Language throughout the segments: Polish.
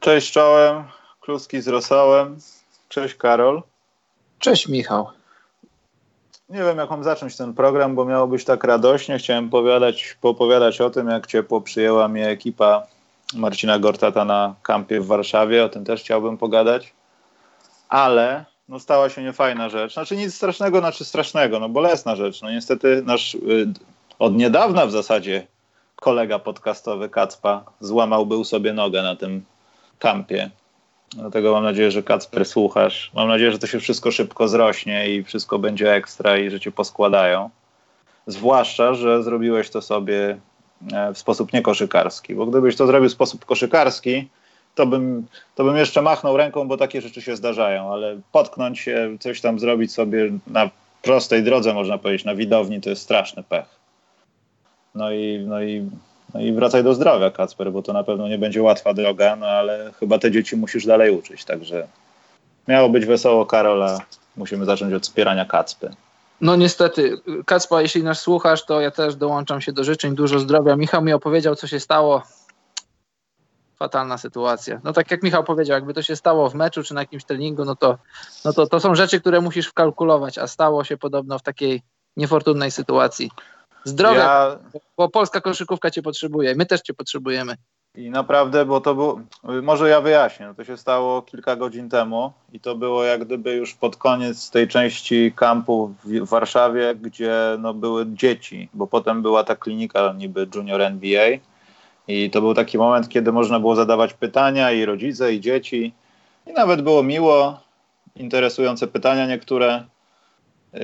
Cześć czołem, kluski z rosołem. Cześć Karol. Cześć Michał. Nie wiem jak mam zacząć ten program, bo miało być tak radośnie. Chciałem powiadać, poopowiadać o tym, jak ciepło przyjęła mnie ekipa Marcina Gortata na kampie w Warszawie. O tym też chciałbym pogadać. Ale no, stała się niefajna rzecz. Znaczy nic strasznego, znaczy strasznego, no bolesna rzecz. No niestety nasz y, od niedawna w zasadzie kolega podcastowy Kacpa złamał był sobie nogę na tym kampie. Dlatego mam nadzieję, że Kacper słuchasz. Mam nadzieję, że to się wszystko szybko zrośnie i wszystko będzie ekstra i że cię poskładają. Zwłaszcza, że zrobiłeś to sobie e, w sposób niekoszykarski, bo gdybyś to zrobił w sposób koszykarski, to bym, to bym jeszcze machnął ręką, bo takie rzeczy się zdarzają, ale potknąć się, coś tam zrobić sobie na prostej drodze, można powiedzieć, na widowni, to jest straszny pech. No i, no i no i wracaj do zdrowia, Kacper, bo to na pewno nie będzie łatwa droga, no ale chyba te dzieci musisz dalej uczyć, także miało być wesoło, Karola. Musimy zacząć od wspierania Kacpy. No niestety, Kacpa, jeśli nas słuchasz, to ja też dołączam się do życzeń. Dużo zdrowia. Michał mi opowiedział, co się stało. Fatalna sytuacja. No tak jak Michał powiedział, jakby to się stało w meczu czy na jakimś treningu, no to, no to, to są rzeczy, które musisz wkalkulować, a stało się podobno w takiej niefortunnej sytuacji. Zdrowia, ja... bo polska koszykówka cię potrzebuje. My też cię potrzebujemy. I naprawdę, bo to było, może ja wyjaśnię, to się stało kilka godzin temu i to było jak gdyby już pod koniec tej części kampu w Warszawie, gdzie no, były dzieci, bo potem była ta klinika niby Junior NBA i to był taki moment, kiedy można było zadawać pytania i rodzice, i dzieci i nawet było miło, interesujące pytania niektóre. Yy,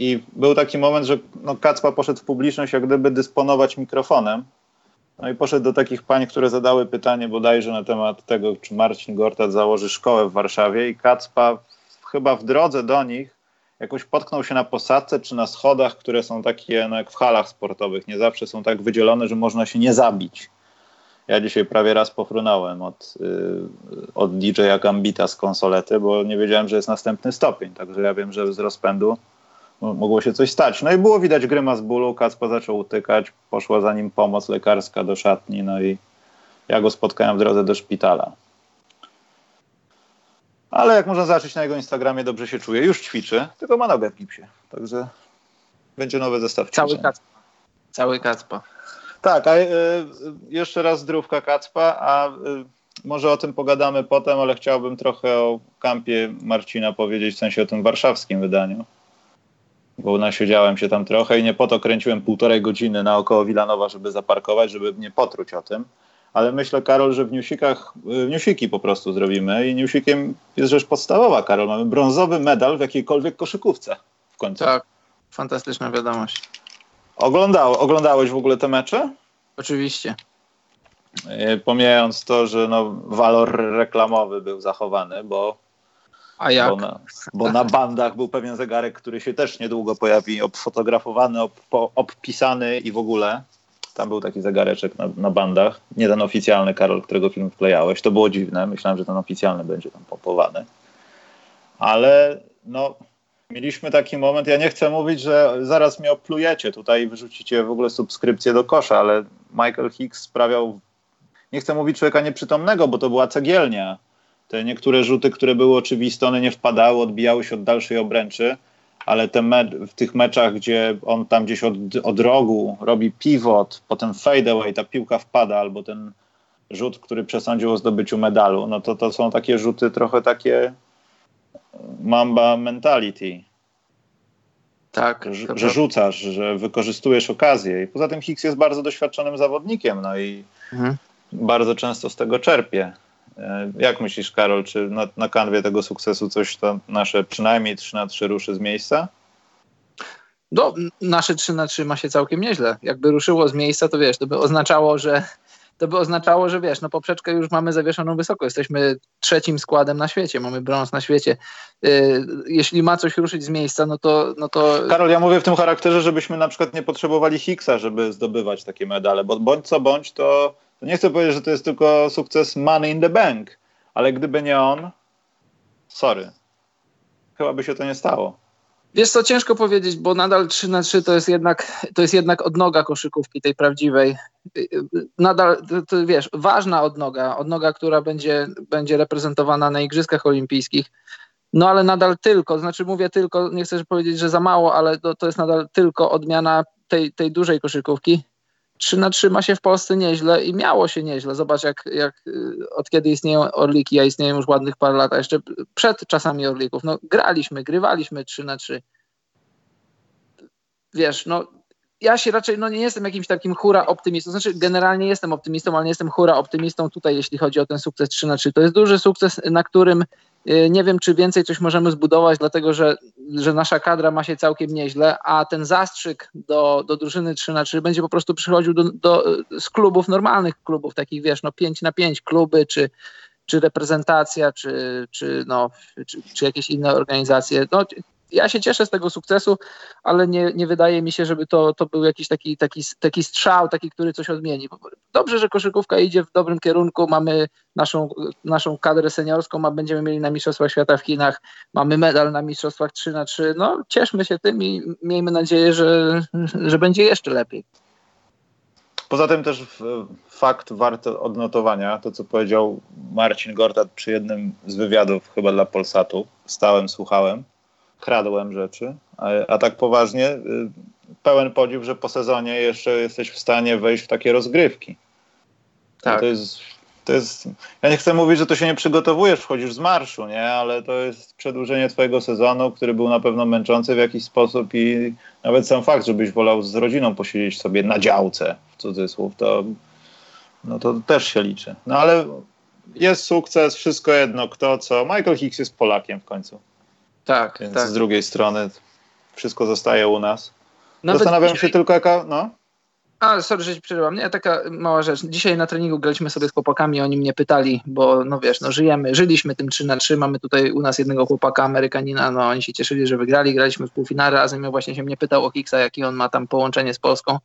i był taki moment, że no, Kacpa poszedł w publiczność, jak gdyby dysponować mikrofonem. No i poszedł do takich pań, które zadały pytanie bodajże na temat tego, czy Marcin Gortat założy szkołę w Warszawie i Kacpa chyba w drodze do nich jakoś potknął się na posadce czy na schodach, które są takie no, jak w halach sportowych. Nie zawsze są tak wydzielone, że można się nie zabić. Ja dzisiaj prawie raz pofrunąłem od, yy, od DJ-a Gambita z konsolety, bo nie wiedziałem, że jest następny stopień. Także ja wiem, że z rozpędu mogło się coś stać. No i było widać grymas bólu, Kacpa zaczął utykać, poszła za nim pomoc lekarska do szatni, no i ja go spotkałem w drodze do szpitala. Ale jak można zobaczyć na jego Instagramie, dobrze się czuje. Już ćwiczy, tylko ma nogę w gipsie. Także będzie nowy zestaw Cały Kacpa. Cały Kacpa. Tak, a y, jeszcze raz zdrówka Kacpa, a y, może o tym pogadamy potem, ale chciałbym trochę o kampie Marcina powiedzieć, w sensie o tym warszawskim wydaniu bo nasiedziałem się tam trochę i nie po to kręciłem półtorej godziny naokoło Wilanowa, żeby zaparkować, żeby nie potruć o tym. Ale myślę, Karol, że w newsikach, w newsiki po prostu zrobimy i newsikiem jest rzecz podstawowa, Karol. Mamy brązowy medal w jakiejkolwiek koszykówce w końcu. Tak, fantastyczna wiadomość. Oglądał, oglądałeś w ogóle te mecze? Oczywiście. E, pomijając to, że no, walor reklamowy był zachowany, bo a jak? Bo na, bo na, bandach był pewien zegarek, który się też niedługo pojawi, obfotografowany, ob, obpisany i w ogóle. Tam był taki zegareczek na, na, bandach. Nie ten oficjalny, Karol, którego film wklejałeś. To było dziwne. Myślałem, że ten oficjalny będzie tam pompowany. Ale no, mieliśmy taki moment. Ja nie chcę mówić, że zaraz mnie oplujecie tutaj i wyrzucicie w ogóle subskrypcję do kosza, ale Michael Hicks sprawiał, nie chcę mówić człowieka nieprzytomnego, bo to była cegielnia te niektóre rzuty, które były oczywiste, one nie wpadały, odbijały się od dalszej obręczy, ale te w tych meczach, gdzie on tam gdzieś od, od rogu robi pivot, potem fadeaway, ta piłka wpada, albo ten rzut, który przesądził o zdobyciu medalu, no to to są takie rzuty trochę takie mamba mentality. Tak. Że, że rzucasz, że wykorzystujesz okazję. I poza tym Hicks jest bardzo doświadczonym zawodnikiem, no i mhm. bardzo często z tego czerpie. E, jak myślisz, Karol, czy na, na kanwie tego sukcesu coś to nasze przynajmniej 3 na 3 ruszy z miejsca? No, nasze 3 na 3 ma się całkiem nieźle. Jakby ruszyło z miejsca, to wiesz, to by oznaczało, że to by oznaczało, że wiesz, no poprzeczkę już mamy zawieszoną wysoko. Jesteśmy trzecim składem na świecie, mamy brąz na świecie. Yy, jeśli ma coś ruszyć z miejsca, no to, no to. Karol, ja mówię w tym charakterze, żebyśmy na przykład nie potrzebowali Hicksa, żeby zdobywać takie medale, bo bądź co bądź, to, to nie chcę powiedzieć, że to jest tylko sukces money in the bank, ale gdyby nie on, sorry, chyba by się to nie stało. Wiesz co, ciężko powiedzieć, bo nadal 3 na 3 to jest jednak, to jest jednak odnoga koszykówki tej prawdziwej. Nadal, to, to wiesz, ważna odnoga, odnoga, która będzie, będzie reprezentowana na Igrzyskach Olimpijskich. No ale nadal tylko, znaczy mówię tylko, nie chcę powiedzieć, że za mało, ale to, to jest nadal tylko odmiana tej, tej dużej koszykówki. 3 na 3 ma się w Polsce nieźle i miało się nieźle. Zobacz, jak, jak y, od kiedy istnieją Orliki, a istnieją już ładnych parę lat, a jeszcze przed czasami Orlików, no graliśmy, grywaliśmy 3 na 3 Wiesz, no ja się raczej, no nie jestem jakimś takim hura optymistą, znaczy generalnie jestem optymistą, ale nie jestem hura optymistą tutaj, jeśli chodzi o ten sukces 3 na 3. To jest duży sukces, na którym nie wiem, czy więcej coś możemy zbudować, dlatego że, że nasza kadra ma się całkiem nieźle, a ten zastrzyk do, do drużyny 3 na 3 będzie po prostu przychodził do, do, z klubów, normalnych klubów, takich wiesz, no 5 na 5 kluby, czy, czy reprezentacja, czy, czy, no, czy, czy jakieś inne organizacje. No, ja się cieszę z tego sukcesu, ale nie, nie wydaje mi się, żeby to, to był jakiś taki, taki, taki strzał, taki, który coś odmieni. Dobrze, że koszykówka idzie w dobrym kierunku, mamy naszą, naszą kadrę seniorską, a będziemy mieli na Mistrzostwach Świata w Chinach, mamy medal na Mistrzostwach 3 na 3 no cieszmy się tym i miejmy nadzieję, że, że będzie jeszcze lepiej. Poza tym też fakt warty odnotowania, to co powiedział Marcin Gortat przy jednym z wywiadów chyba dla Polsatu, stałem, słuchałem, kradłem rzeczy, a, a tak poważnie y, pełen podziw, że po sezonie jeszcze jesteś w stanie wejść w takie rozgrywki. Tak. To jest, to jest, ja nie chcę mówić, że to się nie przygotowujesz, wchodzisz z marszu, nie? ale to jest przedłużenie twojego sezonu, który był na pewno męczący w jakiś sposób i nawet sam fakt, żebyś wolał z rodziną posiedzieć sobie na działce, w cudzysłów, to, no to też się liczy. No ale jest sukces, wszystko jedno, kto co. Michael Hicks jest Polakiem w końcu. Tak, Więc tak. z drugiej strony wszystko zostaje u nas. Nawet Zastanawiam dzisiaj... się tylko jaka, no. A, sorry, że ci przerywam. Nie, taka mała rzecz. Dzisiaj na treningu graliśmy sobie z chłopakami, oni mnie pytali, bo no wiesz, no żyjemy, żyliśmy tym 3 na 3 mamy tutaj u nas jednego chłopaka, Amerykanina, no oni się cieszyli, że wygrali, graliśmy w półfinale razem i właśnie się mnie pytał o Kiksa, jaki on ma tam połączenie z Polską.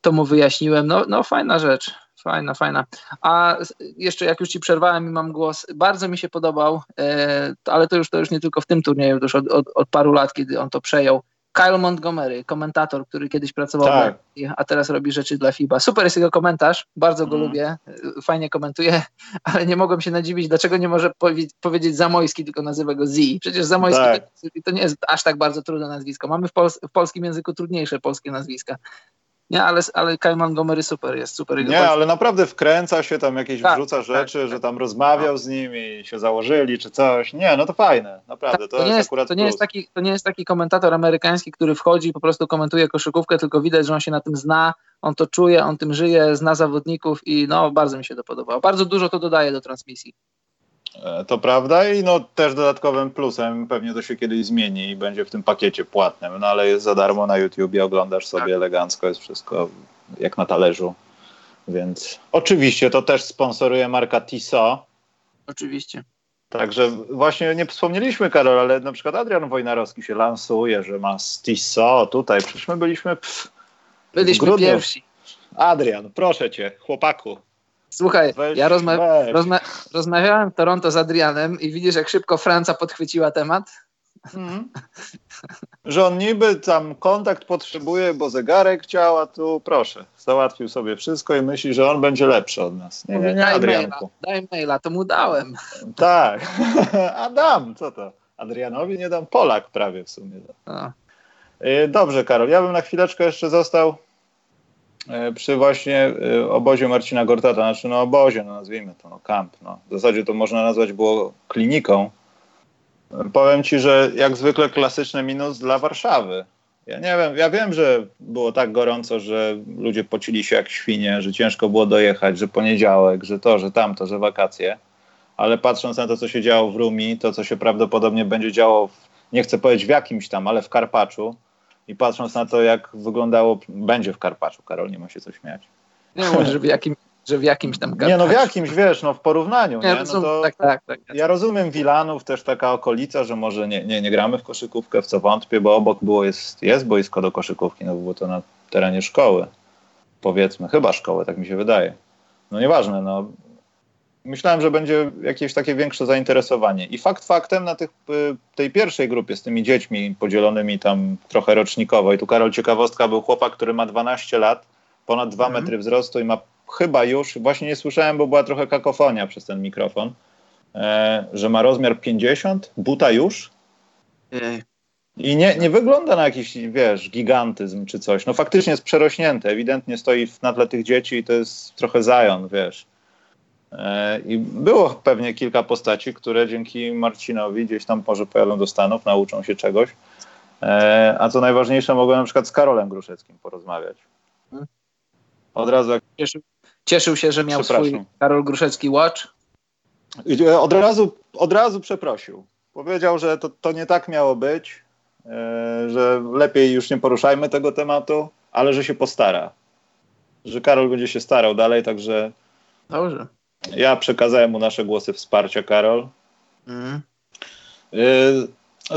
To mu wyjaśniłem, no, no fajna rzecz, Fajna, fajna. A jeszcze jak już ci przerwałem i mam głos, bardzo mi się podobał, e, ale to już, to już nie tylko w tym turnieju, już od, od, od paru lat, kiedy on to przejął. Kyle Montgomery, komentator, który kiedyś pracował, tak. a teraz robi rzeczy dla FIBA. Super jest jego komentarz, bardzo go mm. lubię, fajnie komentuje, ale nie mogłem się nadziwić, dlaczego nie może powie powiedzieć Zamojski, tylko nazywa go Z. Przecież Zamojski tak. to, to, nie jest aż tak bardzo trudne nazwisko. Mamy w, pols w polskim języku trudniejsze polskie nazwiska. Nie, ale, ale Kyle Montgomery super jest, super. Nie, ale naprawdę wkręca się tam jakieś, tak, wrzuca tak, rzeczy, tak, że tam rozmawiał no. z nimi, się założyli czy coś. Nie, no to fajne, naprawdę, tak, to, to, jest, jest akurat to nie jest, taki, to nie jest taki komentator amerykański, który wchodzi i po prostu komentuje koszykówkę, tylko widać, że on się na tym zna, on to czuje, on tym żyje, zna zawodników i no, bardzo mi się to podobało. Bardzo dużo to dodaje do transmisji. E, to prawda i no też dodatkowym plusem pewnie to się kiedyś zmieni i będzie w tym pakiecie płatnym, no ale jest za darmo na YouTubie, oglądasz sobie tak. elegancko, jest wszystko jak na talerzu. Więc oczywiście to też sponsoruje marka Tiso. Oczywiście. Także właśnie nie wspomnieliśmy, Karol, ale na przykład Adrian Wojnarowski się lansuje, że ma Tiso tutaj. Przecież my byliśmy. Pff, byliśmy pierwsi. Adrian, proszę cię, chłopaku. Słuchaj, weź, ja rozma rozma rozmawiałem w Toronto z Adrianem i widzisz, jak szybko Franca podchwyciła temat? Mhm. Że on niby tam kontakt potrzebuje, bo zegarek chciał, a tu proszę, załatwił sobie wszystko i myśli, że on będzie lepszy od nas. Nie, nie, nie, Adrianku. Daj maila, daj maila, to mu dałem. Tak, Adam, co to? Adrianowi nie dam, Polak prawie w sumie. A. Y, dobrze, Karol, ja bym na chwileczkę jeszcze został przy właśnie e, obozie Marcina Gortata, znaczy no obozie, no nazwijmy to, no camp, no. W zasadzie to można nazwać było kliniką. Powiem ci, że jak zwykle klasyczny minus dla Warszawy. Ja nie wiem, ja wiem, że było tak gorąco, że ludzie pocili się jak świnie, że ciężko było dojechać, że poniedziałek, że to, że tamto, że wakacje. Ale patrząc na to, co się działo w Rumi, to co się prawdopodobnie będzie działo, w, nie chcę powiedzieć w jakimś tam, ale w Karpaczu, i patrząc na to, jak wyglądało, będzie w Karpaczu, Karol, nie ma się co śmiać. Nie może w jakim, że w jakimś tam Nie, no w jakimś, wiesz, no w porównaniu, nie? rozumiem, no to tak, tak, tak. ja rozumiem Wilanów, też taka okolica, że może nie, nie, nie gramy w koszykówkę, w co wątpię, bo obok było jest, jest boisko do koszykówki, no było to na terenie szkoły, powiedzmy, chyba szkoły, tak mi się wydaje. No nieważne, no myślałem, że będzie jakieś takie większe zainteresowanie. I fakt faktem na tych, y, tej pierwszej grupie z tymi dziećmi podzielonymi tam trochę rocznikowo, i tu Karol ciekawostka, był chłopak, który ma 12 lat, ponad 2 Mhm. metry wzrostu i ma chyba już, właśnie nie słyszałem, bo była trochę kakofonia przez ten mikrofon, e, że ma rozmiar 50, buta już Ej, i nie, nie wygląda na jakiś, wiesz, gigantyzm czy coś. No faktycznie jest przerośnięty, ewidentnie stoi na tle tych dzieci i to jest trochę zajon, wiesz. I było pewnie kilka postaci, które dzięki Marcinowi gdzieś tam może pojadą do Stanów, nauczą się czegoś. E, A co najważniejsze, mogłem na przykład z Karolem Gruszeckim porozmawiać. Od razu, jak, Cieszył, cieszył się, że miał swój. Karol Gruszecki Watch. e, od razu, od razu przeprosił. Powiedział, że to, to nie tak miało być, e, że lepiej już nie poruszajmy tego tematu, ale że się postara. Że Karol będzie się starał dalej, także Dobrze. Ja przekazałem mu nasze głosy wsparcia, Karol. Mhm. Yy,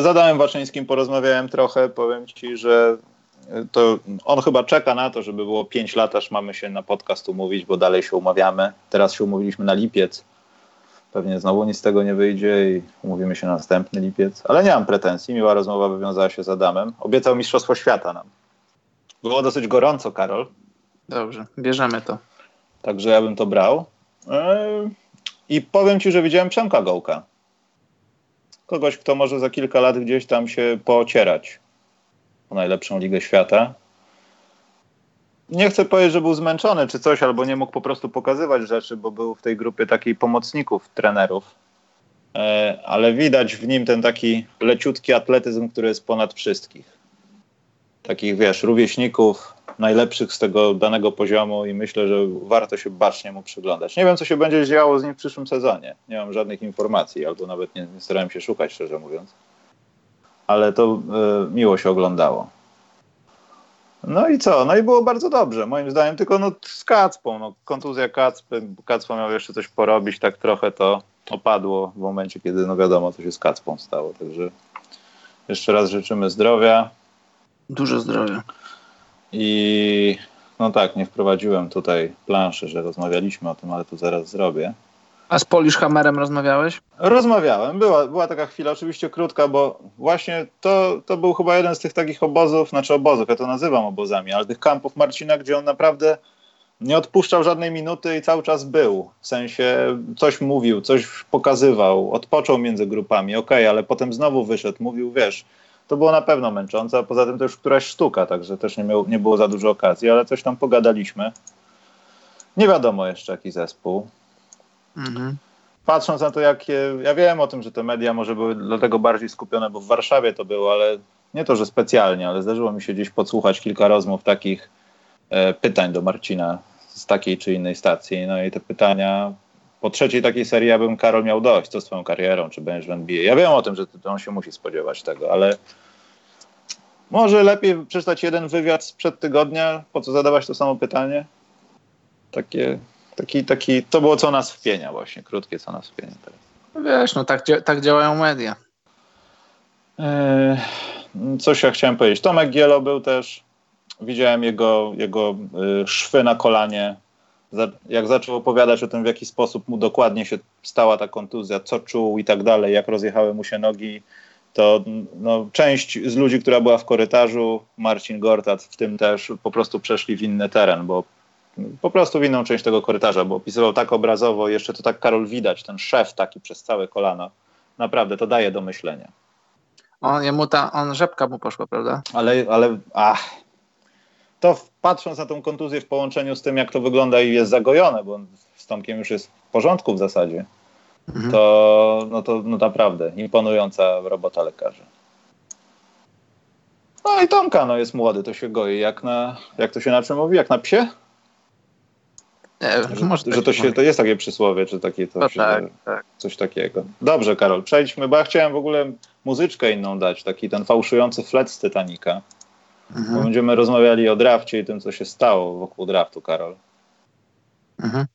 Z Adamem Waczyńskim porozmawiałem trochę. Powiem ci, że y, to on chyba czeka na to, żeby było 5 lat, aż mamy się na podcast umówić, bo dalej się umawiamy. Teraz się umówiliśmy na lipiec. Pewnie znowu nic z tego nie wyjdzie i umówimy się na następny lipiec. Ale nie mam pretensji. Miła rozmowa wywiązała się z Adamem. Obiecał Mistrzostwo Świata nam. Było dosyć gorąco, Karol. Dobrze, bierzemy to. Także ja bym to brał. Yy, I powiem ci, że widziałem Przemka Gołka. Kogoś, kto może za kilka lat gdzieś tam się poocierać o najlepszą ligę świata. Nie chcę powiedzieć, że był zmęczony czy coś, albo nie mógł po prostu pokazywać rzeczy, bo był w tej grupie takiej pomocników, trenerów. E, Ale widać w nim ten taki leciutki atletyzm, który jest ponad wszystkich. Takich, wiesz, rówieśników, najlepszych z tego danego poziomu i myślę, że warto się bacznie mu przyglądać. Nie wiem, co się będzie działo z nim w przyszłym sezonie. Nie mam żadnych informacji, albo nawet nie, nie starałem się szukać, szczerze mówiąc. Ale to e, miło się oglądało. No i co? No i było bardzo dobrze, moim zdaniem, tylko no z Kacpą, no kontuzja Kacpy, Kacpa miał jeszcze coś porobić, tak trochę to opadło w momencie, kiedy no wiadomo, co się z Kacpą stało, także jeszcze raz życzymy zdrowia. Dużo zdrowia. I no tak, nie wprowadziłem tutaj planszy, że rozmawialiśmy o tym, ale to zaraz zrobię. A z Polish Hammerem rozmawiałeś? Rozmawiałem, była, była taka chwila, oczywiście krótka, bo właśnie to, to był chyba jeden z tych takich obozów, znaczy obozów, ja to nazywam obozami, ale tych kampów Marcina, gdzie on naprawdę nie odpuszczał żadnej minuty i cały czas był. W sensie coś mówił, coś pokazywał, odpoczął między grupami, okej, ale potem znowu wyszedł, mówił, wiesz, to było na pewno męczące, a poza tym to już któraś sztuka, także też nie, miał, nie było za dużo okazji, ale coś tam pogadaliśmy. Nie wiadomo jeszcze jaki zespół. Mhm. Patrząc na to, jakie. Ja wiem o tym, że te media może były dlatego bardziej skupione, bo w Warszawie to było, ale nie to, że specjalnie, ale zdarzyło mi się gdzieś podsłuchać kilka rozmów takich e, pytań do Marcina z takiej czy innej stacji. No i te pytania. Po trzeciej takiej serii ja bym Karol miał dojść, co z twoją karierą, czy będziesz w NBA. Ja wiem o tym, że on się musi spodziewać tego, ale może lepiej przeczytać jeden wywiad sprzed tygodnia, po co zadawać to samo pytanie? Takie, taki, taki, to było co nas wpienia właśnie, krótkie co nas wpienia teraz. No Wiesz, no tak, tak działają media. Eee, Coś ja chciałem powiedzieć. Tomek Gielo był też. Widziałem jego, jego y, szwy na kolanie. Jak zaczął opowiadać o tym, w jaki sposób mu dokładnie się stała ta kontuzja, co czuł i tak dalej, jak rozjechały mu się nogi, to no, część z ludzi, która była w korytarzu, Marcin Gortat w tym też, po prostu przeszli w inny teren, bo po prostu w inną część tego korytarza, bo opisywał tak obrazowo, jeszcze to tak Karol widać, ten szef taki przez całe kolano. Naprawdę, to daje do myślenia. On, jemu ta, on rzepka mu poszła, prawda? Ale, ale ach, to patrząc na tą kontuzję w połączeniu z tym, jak to wygląda i jest zagojone, bo z Tomkiem już jest w porządku w zasadzie, Mhm. to, no to no naprawdę imponująca robota lekarzy. No i Tomka no jest młody, to się goi, jak na, jak to się na czym mówi, jak na psie? Nie, Że, może że to, się, to jest takie przysłowie, czy takie No coś, tak, tak. coś takiego. Dobrze, Karol, przejdźmy, bo ja chciałem w ogóle muzyczkę inną dać, taki ten fałszujący flet z Titanica. Bo Mhm. będziemy rozmawiali o drafcie i tym, co się stało wokół draftu, Karol. Mhm.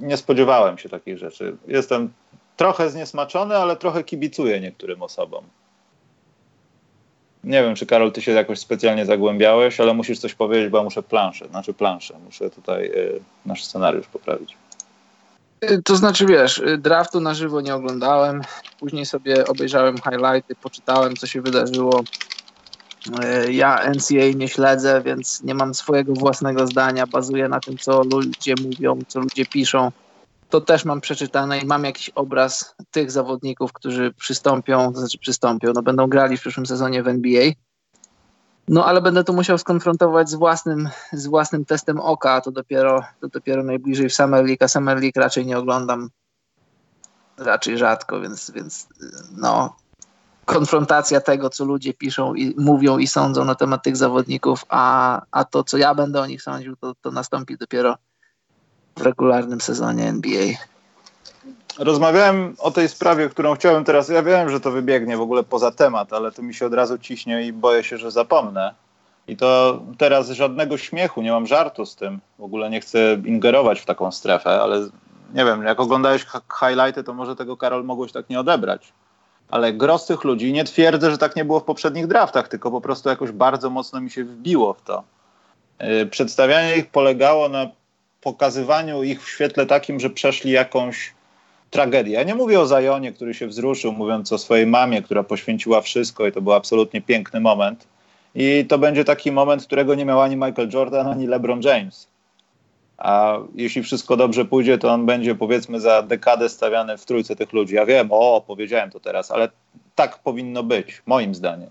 nie spodziewałem się takich rzeczy. Jestem trochę zniesmaczony, ale trochę kibicuję niektórym osobom. Nie wiem, czy Karol, ty się jakoś specjalnie zagłębiałeś, ale musisz coś powiedzieć, bo muszę planszę, znaczy planszę, muszę tutaj y, nasz scenariusz poprawić. Y, to znaczy, wiesz, y, draftu na żywo nie oglądałem, później sobie obejrzałem highlighty, poczytałem, co się wydarzyło. Y, ja NCA nie śledzę, więc nie mam swojego własnego zdania, bazuję na tym, co ludzie mówią, co ludzie piszą. To też mam przeczytane i mam jakiś obraz tych zawodników, którzy przystąpią, to znaczy przystąpią, no będą grali w przyszłym sezonie w NBA. No ale będę to musiał skonfrontować z własnym, z własnym testem oka, to dopiero, to dopiero najbliżej w Summer League, a Summer League raczej nie oglądam. Raczej rzadko, więc, więc no konfrontacja tego, co ludzie piszą i mówią i sądzą na temat tych zawodników, a, a to, co ja będę o nich sądził, to, to nastąpi dopiero w regularnym sezonie NBA. Rozmawiałem o tej sprawie, którą chciałem teraz. Ja wiem, że to wybiegnie w ogóle poza temat, ale to mi się od razu ciśnie i boję się, że zapomnę. I to teraz żadnego śmiechu, nie mam żartu z tym. W ogóle nie chcę ingerować w taką strefę, ale nie wiem, jak oglądałeś highlighty, to może tego Karol mogłeś tak nie odebrać. Ale gros tych ludzi, nie twierdzę, że tak nie było w poprzednich draftach, tylko po prostu jakoś bardzo mocno mi się wbiło w to. Yy, przedstawianie ich polegało na pokazywaniu ich w świetle takim, że przeszli jakąś tragedię. Ja nie mówię o Zajonie, który się wzruszył, mówiąc o swojej mamie, która poświęciła wszystko i to był absolutnie piękny moment. I to będzie taki moment, którego nie miał ani Michael Jordan, ani LeBron James. A jeśli wszystko dobrze pójdzie, to on będzie powiedzmy za dekadę stawiany w trójce tych ludzi. Ja wiem, o, powiedziałem to teraz, ale tak powinno być, moim zdaniem.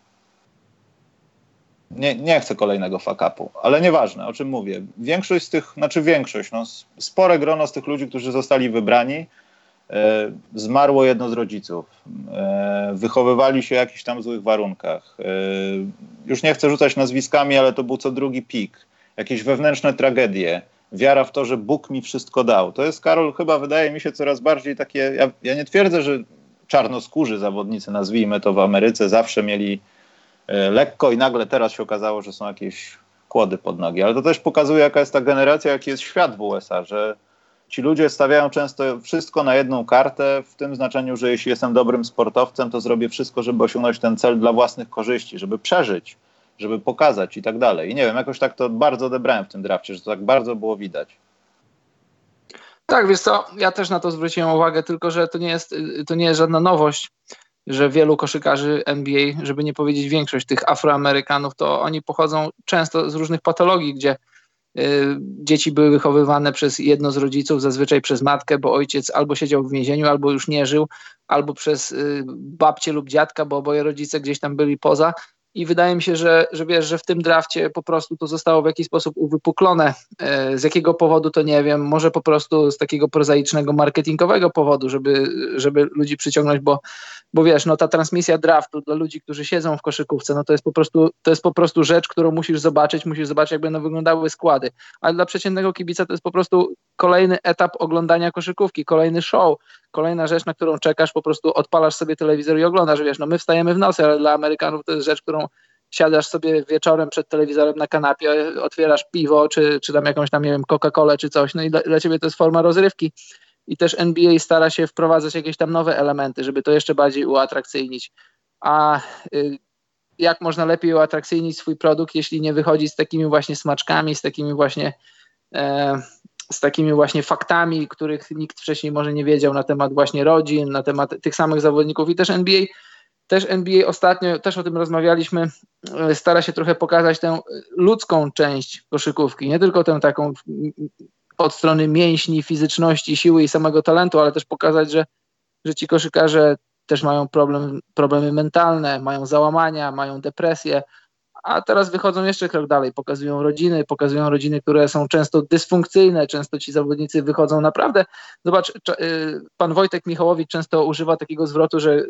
Nie, nie chcę kolejnego fakapu, ale nieważne, o czym mówię. Większość z tych, znaczy większość, no, spore grono z tych ludzi, którzy zostali wybrani, E, zmarło jedno z rodziców, e, wychowywali się w jakichś tam złych warunkach. E, już nie chcę rzucać nazwiskami, ale to był co drugi pik. Jakieś wewnętrzne tragedie, wiara w to, że Bóg mi wszystko dał. To jest, Karol, chyba wydaje mi się coraz bardziej takie. Ja, ja nie twierdzę, że czarnoskórzy zawodnicy, nazwijmy to w Ameryce, zawsze mieli lekko i nagle teraz się okazało, że są jakieś kłody pod nogi. Ale to też pokazuje, jaka jest ta generacja, jaki jest świat w USA, że ci ludzie stawiają często wszystko na jedną kartę, w tym znaczeniu, że jeśli jestem dobrym sportowcem, to zrobię wszystko, żeby osiągnąć ten cel dla własnych korzyści, żeby przeżyć, żeby pokazać i tak dalej. I nie wiem, jakoś tak to bardzo odebrałem w tym drafcie, że to tak bardzo było widać. Tak, wiesz co, ja też na to zwróciłem uwagę, tylko że to nie jest, to nie jest żadna nowość, że wielu koszykarzy NBA, żeby nie powiedzieć większość tych Afroamerykanów, to oni pochodzą często z różnych patologii, gdzie Y, dzieci były wychowywane przez jedno z rodziców, zazwyczaj przez matkę, bo ojciec albo siedział w więzieniu, albo już nie żył, albo przez y, babcię lub dziadka, bo oboje rodzice gdzieś tam byli poza i wydaje mi się, że, że wiesz, że w tym drafcie po prostu to zostało w jakiś sposób uwypuklone. E, z jakiego powodu to nie wiem, może po prostu z takiego prozaicznego marketingowego powodu, żeby, żeby ludzi przyciągnąć, bo, bo wiesz, no ta transmisja draftu dla ludzi, którzy siedzą w koszykówce, no to jest po prostu, to jest po prostu rzecz, którą musisz zobaczyć, musisz zobaczyć, jak będą wyglądały składy. Ale dla przeciętnego kibica to jest po prostu kolejny etap oglądania koszykówki, kolejny show, kolejna rzecz, na którą czekasz, po prostu odpalasz sobie telewizor i oglądasz, wiesz, no my wstajemy w nocy, ale dla Amerykanów to jest rzecz, którą siadasz sobie wieczorem przed telewizorem na kanapie, otwierasz piwo, czy, czy tam jakąś tam, nie wiem, Coca-Colę, czy coś, no i dla, dla ciebie to jest forma rozrywki i też NBA stara się wprowadzać jakieś tam nowe elementy, żeby to jeszcze bardziej uatrakcyjnić. A y, jak można lepiej uatrakcyjnić swój produkt, jeśli nie wychodzi z takimi właśnie smaczkami, z takimi właśnie e, z takimi właśnie faktami, których nikt wcześniej może nie wiedział na temat właśnie rodzin, na temat tych samych zawodników i też NBA też NBA ostatnio, też o tym rozmawialiśmy, e, stara się trochę pokazać tę ludzką część koszykówki, nie tylko tę taką od strony mięśni, fizyczności, siły i samego talentu, ale też pokazać, że, że ci koszykarze też mają problem, problemy mentalne, mają załamania, mają depresję, a teraz wychodzą jeszcze krok dalej, pokazują rodziny, pokazują rodziny, które są często dysfunkcyjne, często ci zawodnicy wychodzą naprawdę. Zobacz, y, pan Wojtek Michałowicz często używa takiego zwrotu, że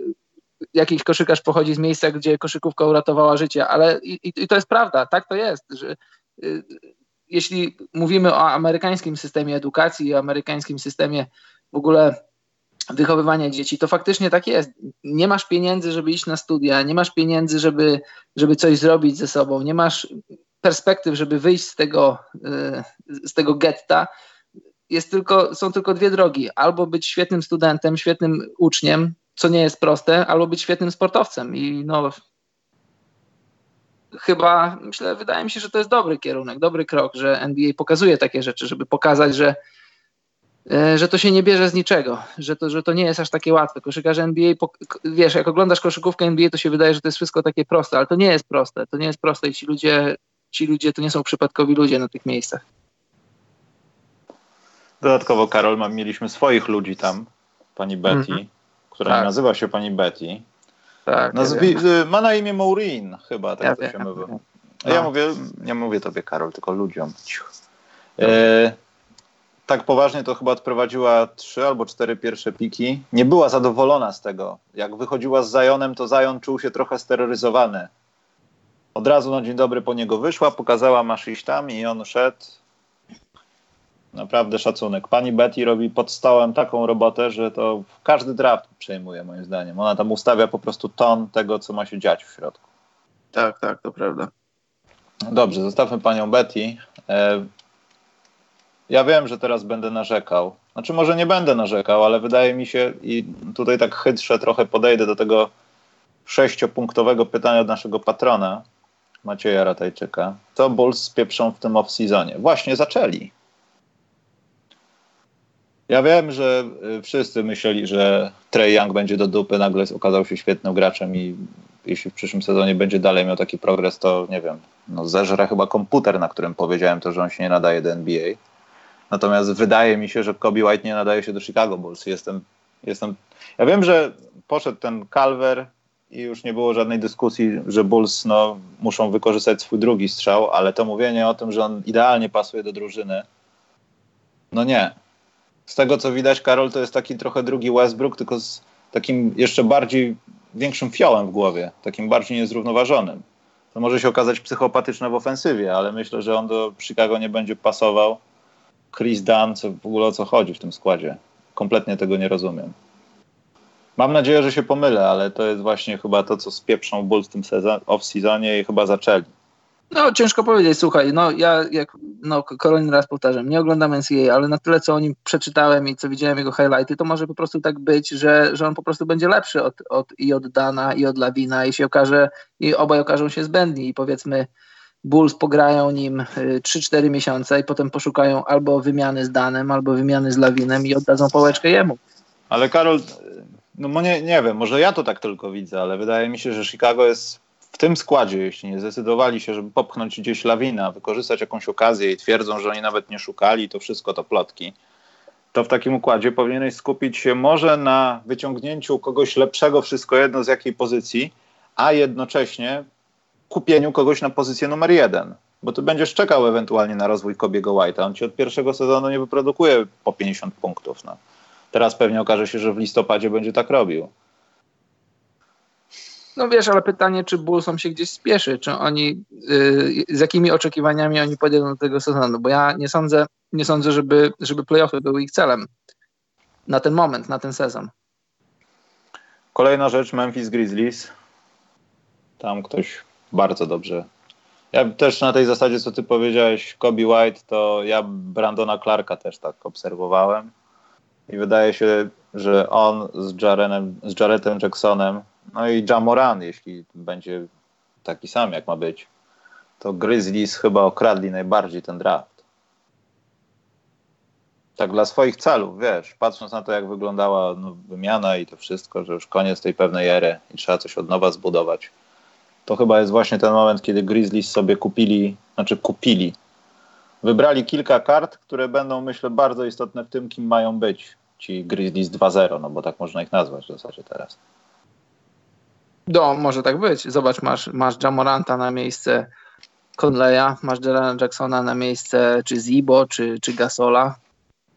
jakiś koszykarz pochodzi z miejsca, gdzie koszykówka uratowała życie, ale i, i to jest prawda, tak to jest, że y, jeśli mówimy o amerykańskim systemie edukacji, o amerykańskim systemie w ogóle wychowywania dzieci, to faktycznie tak jest. Nie masz pieniędzy, żeby iść na studia, nie masz pieniędzy, żeby, żeby coś zrobić ze sobą, nie masz perspektyw, żeby wyjść z tego, y, z tego getta, jest tylko, są tylko dwie drogi. Albo być świetnym studentem, świetnym uczniem, co nie jest proste, albo być świetnym sportowcem. I no, chyba, myślę, wydaje mi się, że to jest dobry kierunek, dobry krok, że NBA pokazuje takie rzeczy, żeby pokazać, że, że to się nie bierze z niczego, że to, że to nie jest aż takie łatwe. Koszykarze NBA, wiesz, jak oglądasz koszykówkę NBA, to się wydaje, że to jest wszystko takie proste, ale to nie jest proste. To nie jest proste i ci ludzie, ci ludzie to nie są przypadkowi ludzie na tych miejscach. Dodatkowo, Karol, mieliśmy swoich ludzi tam, pani Betty, mm -hmm. która tak. nazywa się pani Betty. Tak, Nazwi- ja ma na imię Maureen, chyba, tak ja to się mówi. Ja, ja mówię, nie mówię tobie, Karol, tylko ludziom. E, tak poważnie to chyba odprowadziła trzy albo cztery pierwsze piki. Nie była zadowolona z tego. Jak wychodziła z Zajonem, to Zajon czuł się trochę steroryzowany. Od razu na dzień dobry po niego wyszła, pokazała masz iść tam i on szedł. Naprawdę szacunek. Pani Betty robi pod stołem taką robotę, że to każdy draft przejmuje moim zdaniem. Ona tam ustawia po prostu ton tego, co ma się dziać w środku. Tak, tak, to prawda. Dobrze, zostawmy panią Betty. Ja wiem, że teraz będę narzekał. Znaczy, może nie będę narzekał, ale wydaje mi się, i tutaj tak chytrze trochę podejdę do tego sześciopunktowego pytania od naszego patrona, Macieja Ratajczyka. Co Bulls spieprzą w tym off-seasonie? Właśnie zaczęli. Ja wiem, że y, wszyscy myśleli, że Trey Young będzie do dupy, nagle okazał się świetnym graczem i jeśli w przyszłym sezonie będzie dalej miał taki progres, to nie wiem, no zeżre chyba komputer, na którym powiedziałem to, że on się nie nadaje do NBA. Natomiast wydaje mi się, że Kobe White nie nadaje się do Chicago Bulls. Jestem, jestem... Ja wiem, że poszedł ten Calver i już nie było żadnej dyskusji, że Bulls no, muszą wykorzystać swój drugi strzał, ale to mówienie o tym, że on idealnie pasuje do drużyny, no nie z tego co widać, Karol to jest taki trochę drugi Westbrook, tylko z takim jeszcze bardziej większym fiołem w głowie, takim bardziej niezrównoważonym. To może się okazać psychopatyczne w ofensywie, ale myślę, że on do Chicago nie będzie pasował. Chris Dunn, co w ogóle o co chodzi w tym składzie. Kompletnie tego nie rozumiem. Mam nadzieję, że się pomylę, ale to jest właśnie chyba to, co spieprzą Bulls w tym off-seasonie i chyba zaczęli. No, ciężko powiedzieć, słuchaj, no ja jak no, kolejny raz powtarzam, nie oglądam NCAA, ale na tyle, co o nim przeczytałem i co widziałem jego highlighty, to może po prostu tak być, że, że on po prostu będzie lepszy od, od, i od Dana, i od Lawina i się okaże, i obaj okażą się zbędni i powiedzmy Bulls pograją nim 3-4 y, miesiące i potem poszukają albo wymiany z Danem, albo wymiany z Lawinem i oddadzą pałeczkę jemu. Ale Karol, no nie, nie wiem, może ja to tak tylko widzę, ale wydaje mi się, że Chicago jest w tym składzie, jeśli nie zdecydowali się, żeby popchnąć gdzieś lawina, wykorzystać jakąś okazję i twierdzą, że oni nawet nie szukali, to wszystko to plotki, to w takim układzie powinieneś skupić się może na wyciągnięciu kogoś lepszego, wszystko jedno z jakiej pozycji, a jednocześnie kupieniu kogoś na pozycję numer jeden. Bo ty będziesz czekał ewentualnie na rozwój Kobiego White'a. On ci od pierwszego sezonu nie wyprodukuje po 50 punktów. No. Teraz pewnie okaże się, że w listopadzie będzie tak robił. No wiesz, ale pytanie, czy Bullsom się gdzieś spieszy, czy oni, yy, z jakimi oczekiwaniami oni podjadą do tego sezonu, bo ja nie sądzę, nie sądzę, żeby, żeby playoffy były ich celem na ten moment, na ten sezon. Kolejna rzecz, Memphis Grizzlies. Tam ktoś bardzo dobrze. Ja też na tej zasadzie, co ty powiedziałeś, Kobe White, to ja Brandona Clarka też tak obserwowałem. I wydaje się, że on z, Jarenem, z Jaretem Jacksonem no i Jamoran, jeśli będzie taki sam, jak ma być, to Grizzlies chyba okradli najbardziej ten draft. Tak dla swoich celów, wiesz, patrząc na to, jak wyglądała no, wymiana i to wszystko, że już koniec tej pewnej ery i trzeba coś od nowa zbudować. To chyba jest właśnie ten moment, kiedy Grizzlies sobie kupili, znaczy kupili, wybrali kilka kart, które będą, myślę, bardzo istotne w tym, kim mają być ci Grizzlies 2-0, no bo tak można ich nazwać w zasadzie teraz. No, może tak być. Zobacz, masz, masz Jamoranta na miejsce Conleya, masz Jelena Jacksona na miejsce czy Zibo, czy, czy Gasola.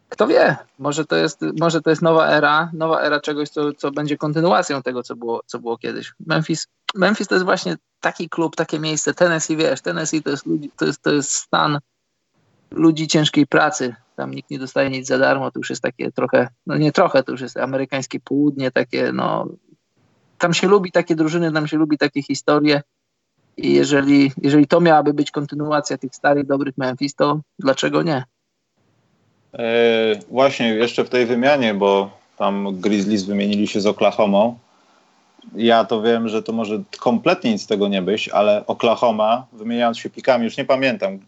Kto wie, może to, jest, może to jest nowa era, nowa era czegoś, co, co będzie kontynuacją tego, co było, co było kiedyś. Memphis, Memphis to jest właśnie taki klub, takie miejsce. Tennessee, wiesz, Tennessee to jest, ludzi, to jest, to jest stan ludzi ciężkiej pracy. Tam nikt nie dostaje nic za darmo, to już jest takie trochę, no nie trochę, to już jest amerykańskie południe, takie no tam się lubi takie drużyny, tam się lubi takie historie. I jeżeli, jeżeli to miałaby być kontynuacja tych starych, dobrych Memphis, to dlaczego nie? E, właśnie jeszcze w tej wymianie, bo tam Grizzlies wymienili się z Oklahomą. Ja to wiem, że to może kompletnie nic z tego nie być, ale Oklahoma, wymieniając się pikami, już nie pamiętam,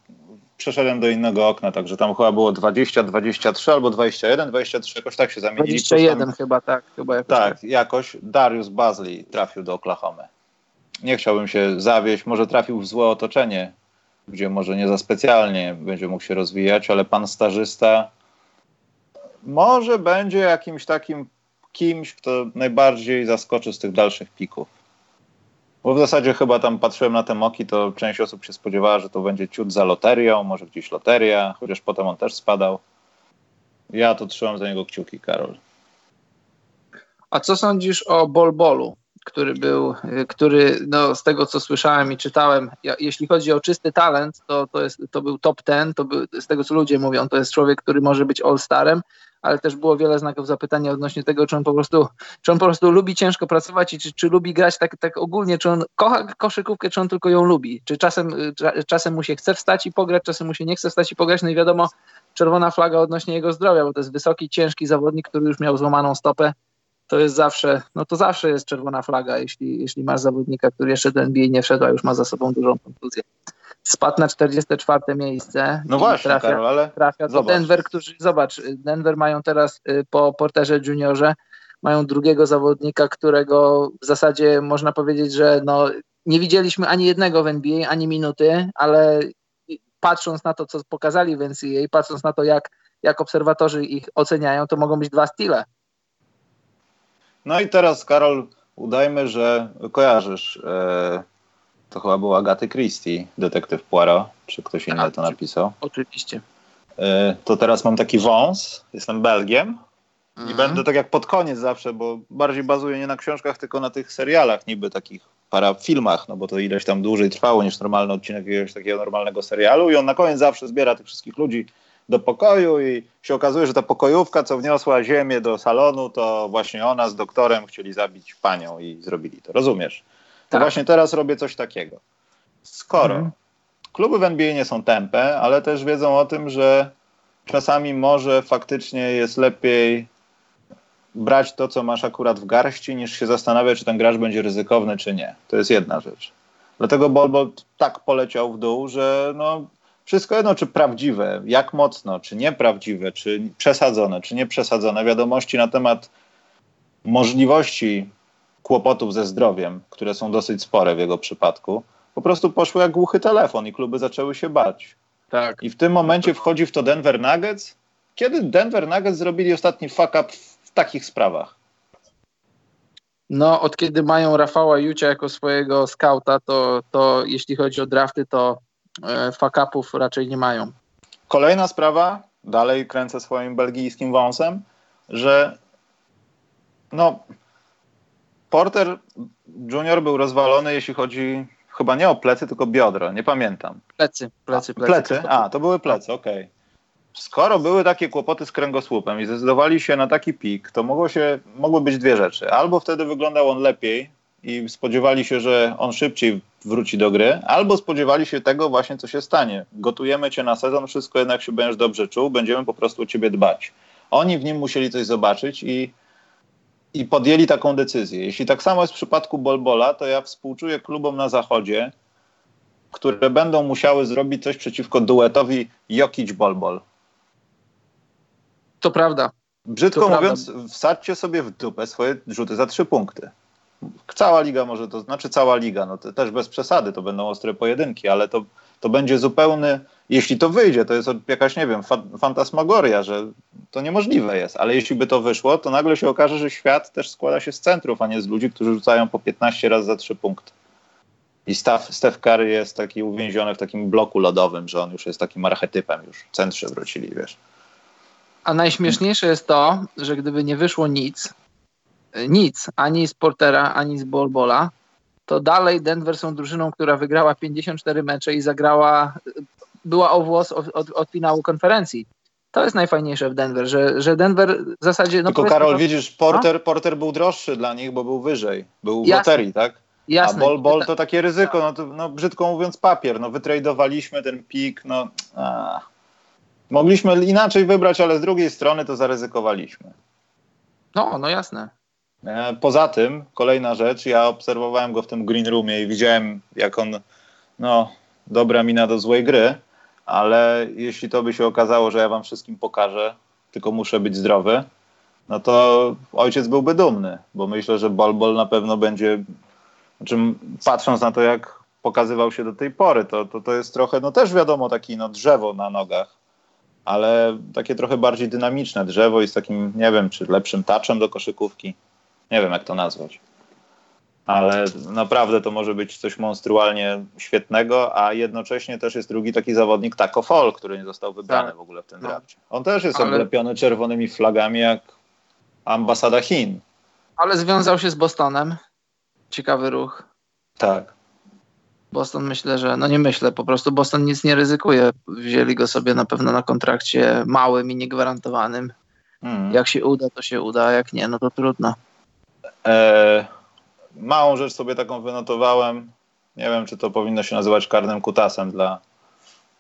przeszedłem do innego okna, także tam chyba było 20, 23 albo 21, 23, jakoś tak się zamienili. 21 tam, chyba, tak. Chyba jakoś tak, tak, jakoś Darius Bazley trafił do Oklahomy. Nie chciałbym się zawieść, może trafił w złe otoczenie, gdzie może nie za specjalnie będzie mógł się rozwijać, ale pan stażysta może będzie jakimś takim kimś, kto najbardziej zaskoczy z tych dalszych pików. Bo w zasadzie chyba tam patrzyłem na te moki, to część osób się spodziewała, że to będzie ciut za loterią, może gdzieś loteria, chociaż potem on też spadał. Ja to trzymam za niego kciuki, Karol. A co sądzisz o Bolbolu, który był, który no, z tego co słyszałem i czytałem, ja, jeśli chodzi o czysty talent, to, to, jest, to był top ten, to był, z tego co ludzie mówią, to jest człowiek, który może być all-starem, ale też było wiele znaków zapytania odnośnie tego, czy on po prostu, czy on po prostu lubi ciężko pracować i czy, czy lubi grać tak, tak ogólnie, czy on kocha koszykówkę, czy on tylko ją lubi, czy czasem, czasem mu się chce wstać i pograć, czasem mu się nie chce wstać i pograć, no i wiadomo, czerwona flaga odnośnie jego zdrowia, bo to jest wysoki, ciężki zawodnik, który już miał złamaną stopę, to jest zawsze, no to zawsze jest czerwona flaga, jeśli, jeśli masz zawodnika, który jeszcze do NBA nie wszedł, a już ma za sobą dużą kontuzję spadł na 44 miejsce. No właśnie, trafia, Karol, ale trafia do zobacz. Denver, którzy, zobacz, Denver mają teraz y, po Porterze Juniorze, mają drugiego zawodnika, którego w zasadzie można powiedzieć, że no, nie widzieliśmy ani jednego w NBA, ani minuty, ale patrząc na to, co pokazali w NCAA, patrząc na to, jak, jak obserwatorzy ich oceniają, to mogą być dwa stile. No i teraz, Karol, udajmy, że kojarzysz e, to chyba był Agaty Christie, detektyw Poirot, czy ktoś inny tak, to napisał. Oczywiście. E, to teraz mam taki wąs, jestem Belgiem i mhm. będę tak jak pod koniec zawsze, bo bardziej bazuję nie na książkach, tylko na tych serialach, niby takich parafilmach, no bo to ileś tam dłużej trwało niż normalny odcinek jakiegoś takiego normalnego serialu i on na koniec zawsze zbiera tych wszystkich ludzi do pokoju i się okazuje, że ta pokojówka, co wniosła ziemię do salonu, to właśnie ona z doktorem chcieli zabić panią i zrobili to. Rozumiesz? To tak. właśnie teraz robię coś takiego. Skoro mhm. kluby w NBA nie są tępe, ale też wiedzą o tym, że czasami może faktycznie jest lepiej brać to, co masz akurat w garści, niż się zastanawiać, czy ten gracz będzie ryzykowny, czy nie. To jest jedna rzecz. Dlatego Bolbot tak poleciał w dół, że no, wszystko jedno, czy prawdziwe, jak mocno, czy nieprawdziwe, czy przesadzone, czy nieprzesadzone wiadomości na temat możliwości kłopotów ze zdrowiem, które są dosyć spore w jego przypadku, po prostu poszły jak głuchy telefon i kluby zaczęły się bać. Tak. I w tym momencie wchodzi w to Denver Nuggets. Kiedy Denver Nuggets zrobili ostatni fuck up w takich sprawach? No, od kiedy mają Rafała Jucia jako swojego skauta, to, to jeśli chodzi o drafty, to e, fuck upów raczej nie mają. Kolejna sprawa, dalej kręcę swoim belgijskim wąsem, że no, Porter Junior był rozwalony, jeśli chodzi chyba nie o plecy, tylko biodro, nie pamiętam. Plecy, plecy, plecy. plecy? A, to były plecy, okej. Okay. Skoro były takie kłopoty z kręgosłupem i zdecydowali się na taki pik, to mogło się, mogły być dwie rzeczy. Albo wtedy wyglądał on lepiej i spodziewali się, że on szybciej wróci do gry, albo spodziewali się tego właśnie, co się stanie. Gotujemy cię na sezon, wszystko jednak się będziesz dobrze czuł, będziemy po prostu o ciebie dbać. Oni w nim musieli coś zobaczyć i i podjęli taką decyzję. Jeśli tak samo jest w przypadku Bolbola, to ja współczuję klubom na zachodzie, które będą musiały zrobić coś przeciwko duetowi Jokic-Bolbol. To prawda. Brzydko to mówiąc, prawda. wsadźcie sobie w dupę swoje rzuty za trzy punkty. Cała liga może to, znaczy cała liga, no to też bez przesady, to będą ostre pojedynki, ale to, to będzie zupełny jeśli to wyjdzie, to jest jakaś, nie wiem, fa fantasmagoria, że to niemożliwe jest, ale jeśli by to wyszło, to nagle się okaże, że świat też składa się z centrów, a nie z ludzi, którzy rzucają po 15 razy za 3 punkty. I Steph, Steph Curry jest taki uwięziony w takim bloku lodowym, że on już jest takim archetypem, już centrzy wrócili, wiesz. A najśmieszniejsze jest to, że gdyby nie wyszło nic, nic, ani z Portera, ani z Bolbola, to dalej Denver są drużyną, która wygrała 54 mecze i zagrała była o włos od, od, od finału konferencji. To jest najfajniejsze w Denver, że, że Denver w zasadzie... No Tylko Karol, widzisz, Porter, no? Porter był droższy dla nich, bo był wyżej. Był w Jasne. loterii, tak? Jasne. A Bol Bol to takie ryzyko, no, to, no brzydko mówiąc papier. No wytradowaliśmy ten pik, no... A. Mogliśmy inaczej wybrać, ale z drugiej strony to zaryzykowaliśmy. No, no jasne. E, poza tym, kolejna rzecz, ja obserwowałem go w tym green roomie i widziałem, jak on, no, dobra mina do złej gry, ale jeśli to by się okazało, że ja wam wszystkim pokażę, tylko muszę być zdrowy, no to ojciec byłby dumny, bo myślę, że Bolbol na pewno będzie, znaczy patrząc na to, jak pokazywał się do tej pory, to, to, to jest trochę, no też wiadomo, taki no, drzewo na nogach, ale takie trochę bardziej dynamiczne drzewo i z takim, nie wiem, czy lepszym taczem do koszykówki. Nie wiem, jak to nazwać. Ale naprawdę to może być coś monstrualnie świetnego, a jednocześnie też jest drugi taki zawodnik, Taco Fall, który nie został wybrany tak. w ogóle w tym no. drafcie. On też jest ale... oblepiony czerwonymi flagami jak ambasada Chin. Ale związał się z Bostonem. Ciekawy ruch. Tak. Boston myślę, że, no nie myślę, po prostu Boston nic nie ryzykuje. Wzięli go sobie na pewno na kontrakcie małym i niegwarantowanym. Mm. Jak się uda, to się uda, a jak nie, no to trudno. E, małą rzecz sobie taką wynotowałem. Nie wiem, czy to powinno się nazywać karnym kutasem dla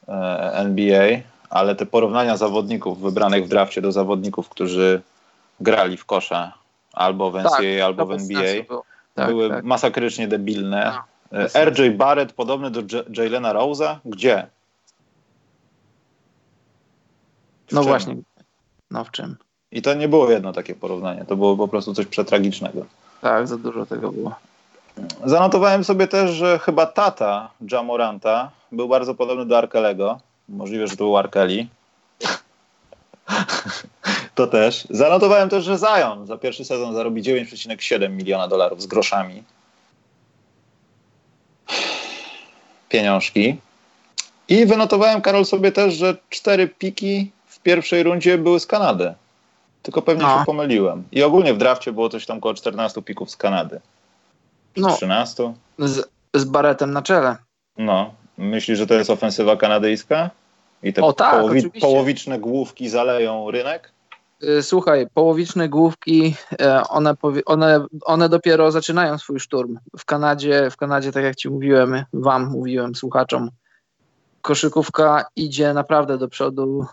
e, NBA, ale te porównania zawodników wybranych w drafcie do zawodników, którzy grali w kosza albo w NCAA, tak, albo w NBA, tak, były tak. masakrycznie debilne. No. E, RJ Barrett podobny do Jalena Rose'a? Gdzie? W no czym? właśnie. No w czym? I to nie było jedno takie porównanie, to było po prostu coś przetragicznego. Tak, za dużo tego było. Zanotowałem sobie też, że chyba tata Jamoranta był bardzo podobny do Arkelego. Możliwe, że to był Arkeli. to też. Zanotowałem też, że Zion za pierwszy sezon zarobi 9,7 miliona dolarów z groszami. pieniążki. I wynotowałem, Karol, sobie też, że cztery piki w pierwszej rundzie były z Kanady. Tylko pewnie no. się pomyliłem. I ogólnie w drafcie było coś tam około 14 pików z Kanady. No. 13? Z, z baretem na czele. No. Myślisz, że to jest ofensywa kanadyjska? I te o, tak, połowi połowiczne główki zaleją rynek? Y, słuchaj, połowiczne główki, e, one, one, one dopiero zaczynają swój szturm. W Kanadzie, w Kanadzie, tak jak ci mówiłem, wam mówiłem, słuchaczom, koszykówka idzie naprawdę do przodu,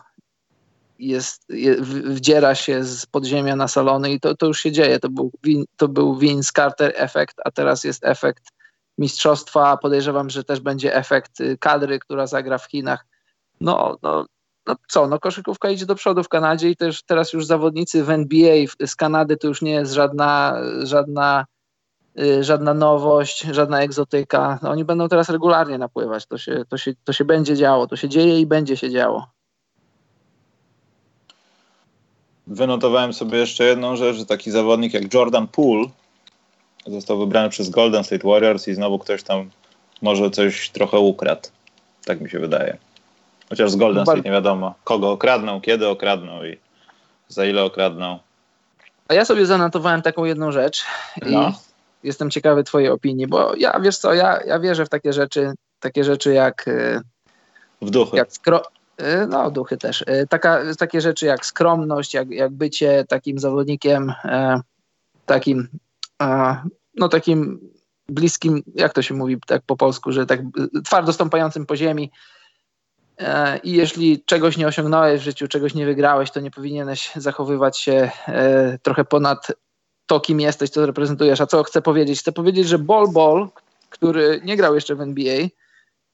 jest, je, wdziera się z podziemia na salony i to, to już się dzieje. To był, to był Vince Carter efekt, a teraz jest efekt mistrzostwa. Podejrzewam, że też będzie efekt y, kadry, która zagra w Chinach. No, no no co, no koszykówka idzie do przodu w Kanadzie i też teraz już zawodnicy w NBA z Kanady to już nie jest żadna, żadna, y, żadna nowość, żadna egzotyka. No, oni będą teraz regularnie napływać. To się, to, się, to się będzie działo, to się dzieje i będzie się działo. Wynotowałem sobie jeszcze jedną rzecz, że taki zawodnik jak Jordan Poole został wybrany przez Golden State Warriors i znowu ktoś tam może coś trochę ukradł. Tak mi się wydaje. Chociaż z Golden State nie wiadomo, kogo okradną, kiedy okradną i za ile okradną. A ja sobie zanotowałem taką jedną rzecz no. i jestem ciekawy twojej opinii, bo ja, wiesz co, ja, ja wierzę w takie rzeczy, takie rzeczy jak... E, w duchy. Jak skro, no, duchy też. E, taka, takie rzeczy jak skromność, jak, jak bycie takim zawodnikiem, takim, no takim bliskim, jak to się mówi tak po polsku, że tak twardo stąpającym po ziemi, E, I jeśli czegoś nie osiągnąłeś w życiu, czegoś nie wygrałeś, to nie powinieneś zachowywać się e, trochę ponad to, kim jesteś, co reprezentujesz. A co chcę powiedzieć? Chcę powiedzieć, że Bol Bol, który nie grał jeszcze w NBA,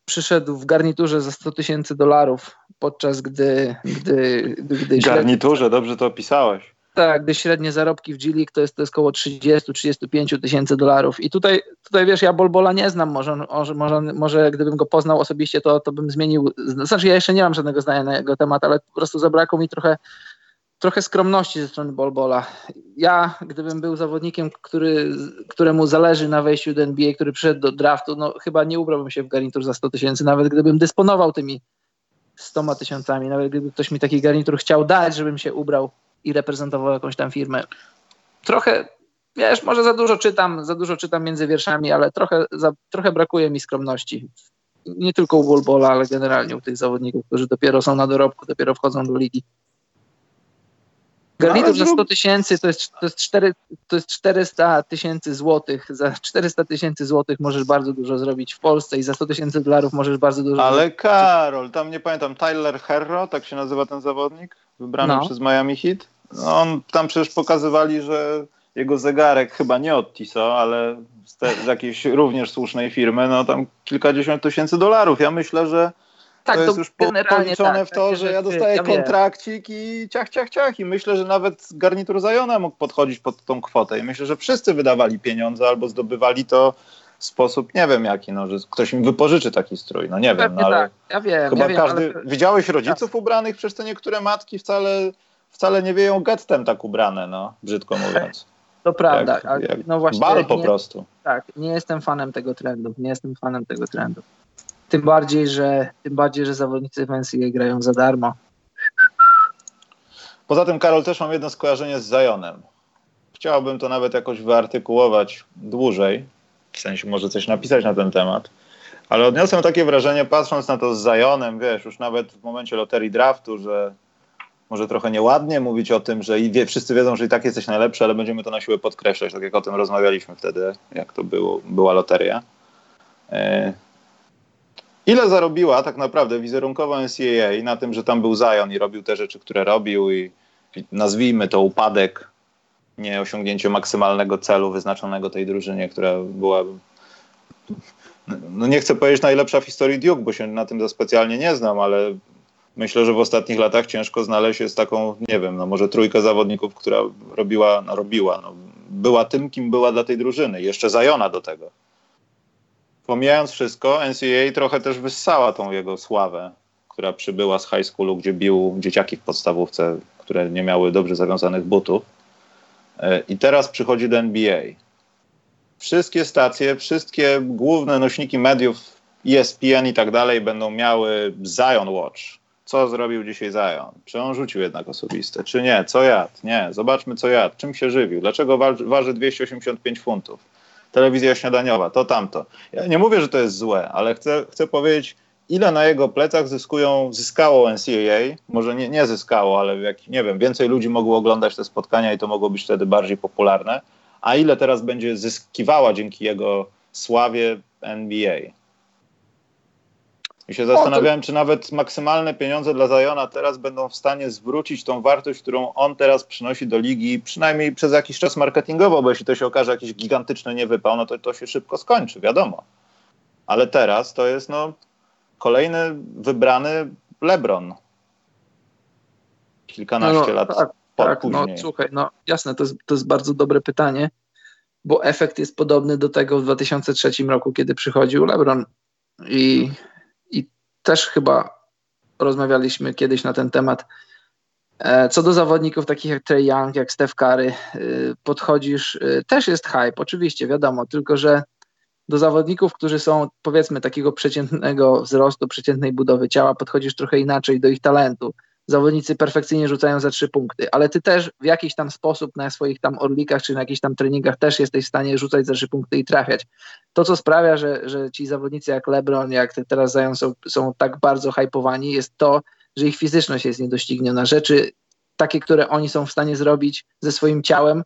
przyszedł w garniturze za 100 tysięcy dolarów, podczas gdy. gdy, gdy garniturze, dobrze to opisałeś. Tak, gdy średnie zarobki w G-League to jest, to jest około 30-35 tysięcy dolarów. I tutaj, tutaj wiesz, ja Bolbola nie znam, może, może, może gdybym go poznał osobiście, to, to bym zmienił. Znaczy, ja jeszcze nie mam żadnego zdania na jego temat, ale po prostu zabrakło mi trochę, trochę skromności ze strony Bolbola. Ja, gdybym był zawodnikiem, który, któremu zależy na wejściu do NBA, który przyszedł do draftu, no chyba nie ubrałbym się w garnitur za 100 tysięcy, nawet gdybym dysponował tymi 100 tysiącami, nawet gdyby ktoś mi taki garnitur chciał dać, żebym się ubrał i reprezentował jakąś tam firmę. Trochę, wiesz, może za dużo czytam, za dużo czytam między wierszami, ale trochę, za, trochę brakuje mi skromności. Nie tylko u Bolbola, ale generalnie u tych zawodników, którzy dopiero są na dorobku, dopiero wchodzą do ligi. Garnitur za 100 tysięcy to jest, to, jest 4, to jest 400 tysięcy złotych. Za 400 tysięcy złotych możesz bardzo dużo zrobić w Polsce i za 100 tysięcy dolarów możesz bardzo dużo Ale zrobić. Karol, tam nie pamiętam, Tyler Herro, tak się nazywa ten zawodnik, wybrany No. przez Miami Heat. No, on tam przecież pokazywali, że jego zegarek chyba nie od Tiso, ale z, te, z jakiejś również słusznej firmy, no tam kilkadziesiąt tysięcy dolarów. Ja myślę, że Tak, to jest już po, generalnie policzone tak, w to, takie że ja dostaję ja kontrakcik i ciach, ciach, ciach. I myślę, że nawet garnitur Zajona mógł podchodzić pod tą kwotę. I myślę, że wszyscy wydawali pieniądze albo zdobywali to w sposób, nie wiem jaki, no, że ktoś im wypożyczy taki strój. No nie wiem, no, ale tak, ja wiem, chyba ja wiem, każdy... ale Tak. Widziałeś rodziców ubranych? Przecież te niektóre matki wcale, wcale nie wieją gettem tak ubrane, no, brzydko mówiąc. to prawda. Jak- jak no właśnie, Bal po nie, prostu. Tak, nie jestem fanem tego trendu. Nie jestem fanem tego trendu. Tym bardziej, że tym bardziej, że zawodnicy NCAA grają za darmo. Poza tym, Karol, też mam jedno skojarzenie z Zajonem. Chciałbym to nawet jakoś wyartykułować dłużej, w sensie może coś napisać na ten temat, ale odniosłem takie wrażenie, patrząc na to z Zajonem, wiesz, już nawet w momencie loterii draftu, że może trochę nieładnie mówić o tym, że i wie, wszyscy wiedzą, że i tak jesteś najlepszy, ale będziemy to na siłę podkreślać, tak jak o tym rozmawialiśmy wtedy, jak to było, była loteria. E, Ile zarobiła tak naprawdę wizerunkowo NCAA na tym, że tam był Zion i robił te rzeczy, które robił i, nazwijmy to upadek, nie osiągnięcie maksymalnego celu wyznaczonego tej drużynie, która była no nie chcę powiedzieć najlepsza w historii Duke, bo się na tym za specjalnie nie znam, ale myślę, że w ostatnich latach ciężko znaleźć jest taką, nie wiem, no może trójkę zawodników, która robiła, no robiła, no, była tym, kim była dla tej drużyny. Jeszcze Zajona do tego. Pomijając wszystko, NCAA trochę też wyssała tą jego sławę, która przybyła z high schoolu, gdzie bił dzieciaki w podstawówce, które nie miały dobrze zawiązanych butów. E, I teraz przychodzi do NBA. Wszystkie stacje, wszystkie główne nośniki mediów, ESPN i tak dalej będą miały Zion Watch. Co zrobił dzisiaj Zion? Czy on rzucił jednak osobiste? Czy nie? Co jadł? Nie. Zobaczmy, co jadł. Czym się żywił? Dlaczego waży 285 funtów? Telewizja śniadaniowa, to tamto. Ja nie mówię, że to jest złe, ale chcę, chcę powiedzieć, ile na jego plecach zyskują, zyskało NCAA, może nie, nie zyskało, ale jak, nie wiem, więcej ludzi mogło oglądać te spotkania i to mogło być wtedy bardziej popularne, a ile teraz będzie zyskiwała dzięki jego sławie NBA. I się zastanawiałem, czy nawet maksymalne pieniądze dla Zajona teraz będą w stanie zwrócić tą wartość, którą on teraz przynosi do ligi, przynajmniej przez jakiś czas marketingowo, bo jeśli to się okaże jakiś gigantyczny niewypał, no to to się szybko skończy, wiadomo. Ale teraz to jest no kolejny wybrany LeBron. Kilkanaście No, lat tak, po, tak, no później. słuchaj, no jasne, to jest, to jest bardzo dobre pytanie, bo efekt jest podobny do tego w 2003 roku, kiedy przychodził LeBron i, i też chyba rozmawialiśmy kiedyś na ten temat. E, Co do zawodników takich jak Trey Young, jak Steph Curry, y, podchodzisz, y, też jest hype, oczywiście, wiadomo, tylko że do zawodników, którzy są powiedzmy takiego przeciętnego wzrostu, przeciętnej budowy ciała, podchodzisz trochę inaczej do ich talentu. Zawodnicy perfekcyjnie rzucają za trzy punkty, ale ty też w jakiś tam sposób na swoich tam orlikach czy na jakichś tam treningach też jesteś w stanie rzucać za trzy punkty i trafiać. To, co sprawia, że, że ci zawodnicy jak LeBron, jak teraz Zion są, są tak bardzo hypowani, jest to, że ich fizyczność jest niedościgniona. Rzeczy takie, które oni są w stanie zrobić ze swoim ciałem,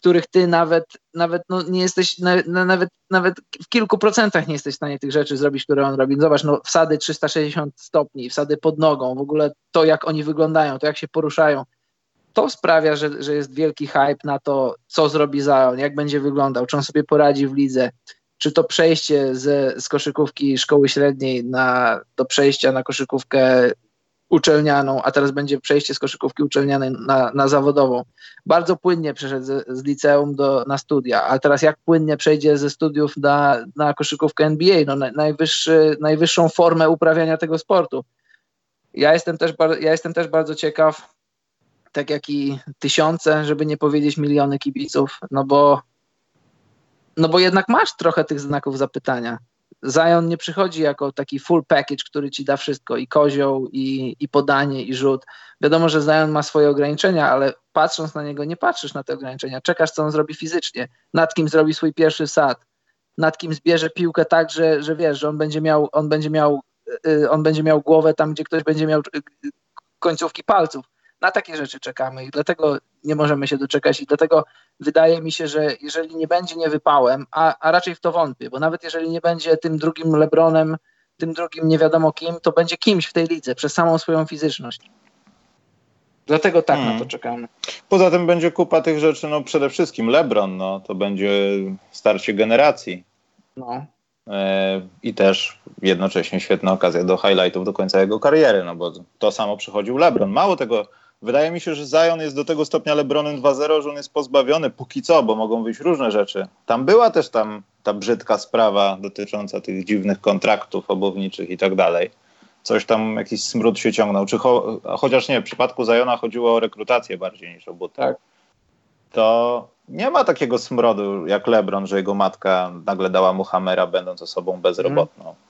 których ty nawet, nawet no, nie jesteś, na, na, nawet, nawet w kilku procentach nie jesteś w stanie tych rzeczy zrobić, które on robi. Zobacz, no, wsady 360 stopni, wsady pod nogą, w ogóle to, jak oni wyglądają, to, jak się poruszają. To sprawia, że, że jest wielki hype na to, co zrobi Zion, jak będzie wyglądał, czy on sobie poradzi w lidze, czy to przejście z, z koszykówki szkoły średniej na, do przejścia na koszykówkę uczelnianą, a teraz będzie przejście z koszykówki uczelnianej na, na zawodową. Bardzo płynnie przeszedł z, z liceum do, na studia, a teraz jak płynnie przejdzie ze studiów na, na koszykówkę NBA, no, na, najwyższy, najwyższą formę uprawiania tego sportu. Ja jestem, też, ja jestem też bardzo ciekaw, tak jak i tysiące, żeby nie powiedzieć miliony kibiców, no bo, no bo jednak masz trochę tych znaków zapytania. Zion nie przychodzi jako taki full package, który ci da wszystko, i kozioł, i, i podanie, i rzut. Wiadomo, że Zion ma swoje ograniczenia, ale patrząc na niego nie patrzysz na te ograniczenia, czekasz co on zrobi fizycznie, nad kim zrobi swój pierwszy sad, nad kim zbierze piłkę tak, że, że wiesz, że on będzie miał, on będzie miał, y, on będzie miał głowę tam, gdzie ktoś będzie miał y, końcówki palców. Na takie rzeczy czekamy i dlatego nie możemy się doczekać i dlatego wydaje mi się, że jeżeli nie będzie niewypałem, a, a raczej w to wątpię, bo nawet jeżeli nie będzie tym drugim Lebronem, tym drugim nie wiadomo kim, to będzie kimś w tej lidze przez samą swoją fizyczność. Dlatego tak hmm. na to czekamy. Poza tym będzie kupa tych rzeczy, no przede wszystkim LeBron, no to będzie starcie generacji. No. E, I też jednocześnie świetna okazja do highlightów do końca jego kariery, no bo to samo przychodził LeBron. Mało tego, wydaje mi się, że Zion jest do tego stopnia LeBronem 2-0, że on jest pozbawiony póki co, bo mogą wyjść różne rzeczy. Tam była też tam ta brzydka sprawa dotycząca tych dziwnych kontraktów obowniczych i tak dalej coś tam, jakiś smród się ciągnął. Czy cho chociaż nie, w przypadku Zajona chodziło o rekrutację bardziej niż o buty. Tak. To nie ma takiego smrodu jak LeBron, że jego matka nagle dała mu hamera, będąc osobą bezrobotną. Hmm.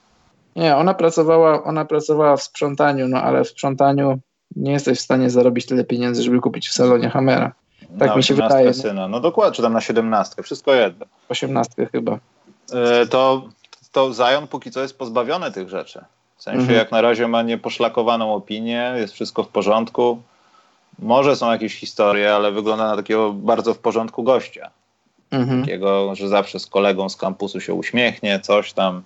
Nie, ona pracowała, ona pracowała w sprzątaniu, no ale w sprzątaniu nie jesteś w stanie zarobić tyle pieniędzy, żeby kupić w salonie hamera. Tak na mi się wydaje. Syna. No dokładnie, czy tam na 17, wszystko jedno. 18 chyba. E, to, to Zion póki co jest pozbawiony tych rzeczy. W sensie mhm. jak na razie ma nieposzlakowaną opinię, jest wszystko w porządku. Może są jakieś historie, ale wygląda na takiego bardzo w porządku gościa. Mhm. Takiego, że zawsze z kolegą z kampusu się uśmiechnie, coś tam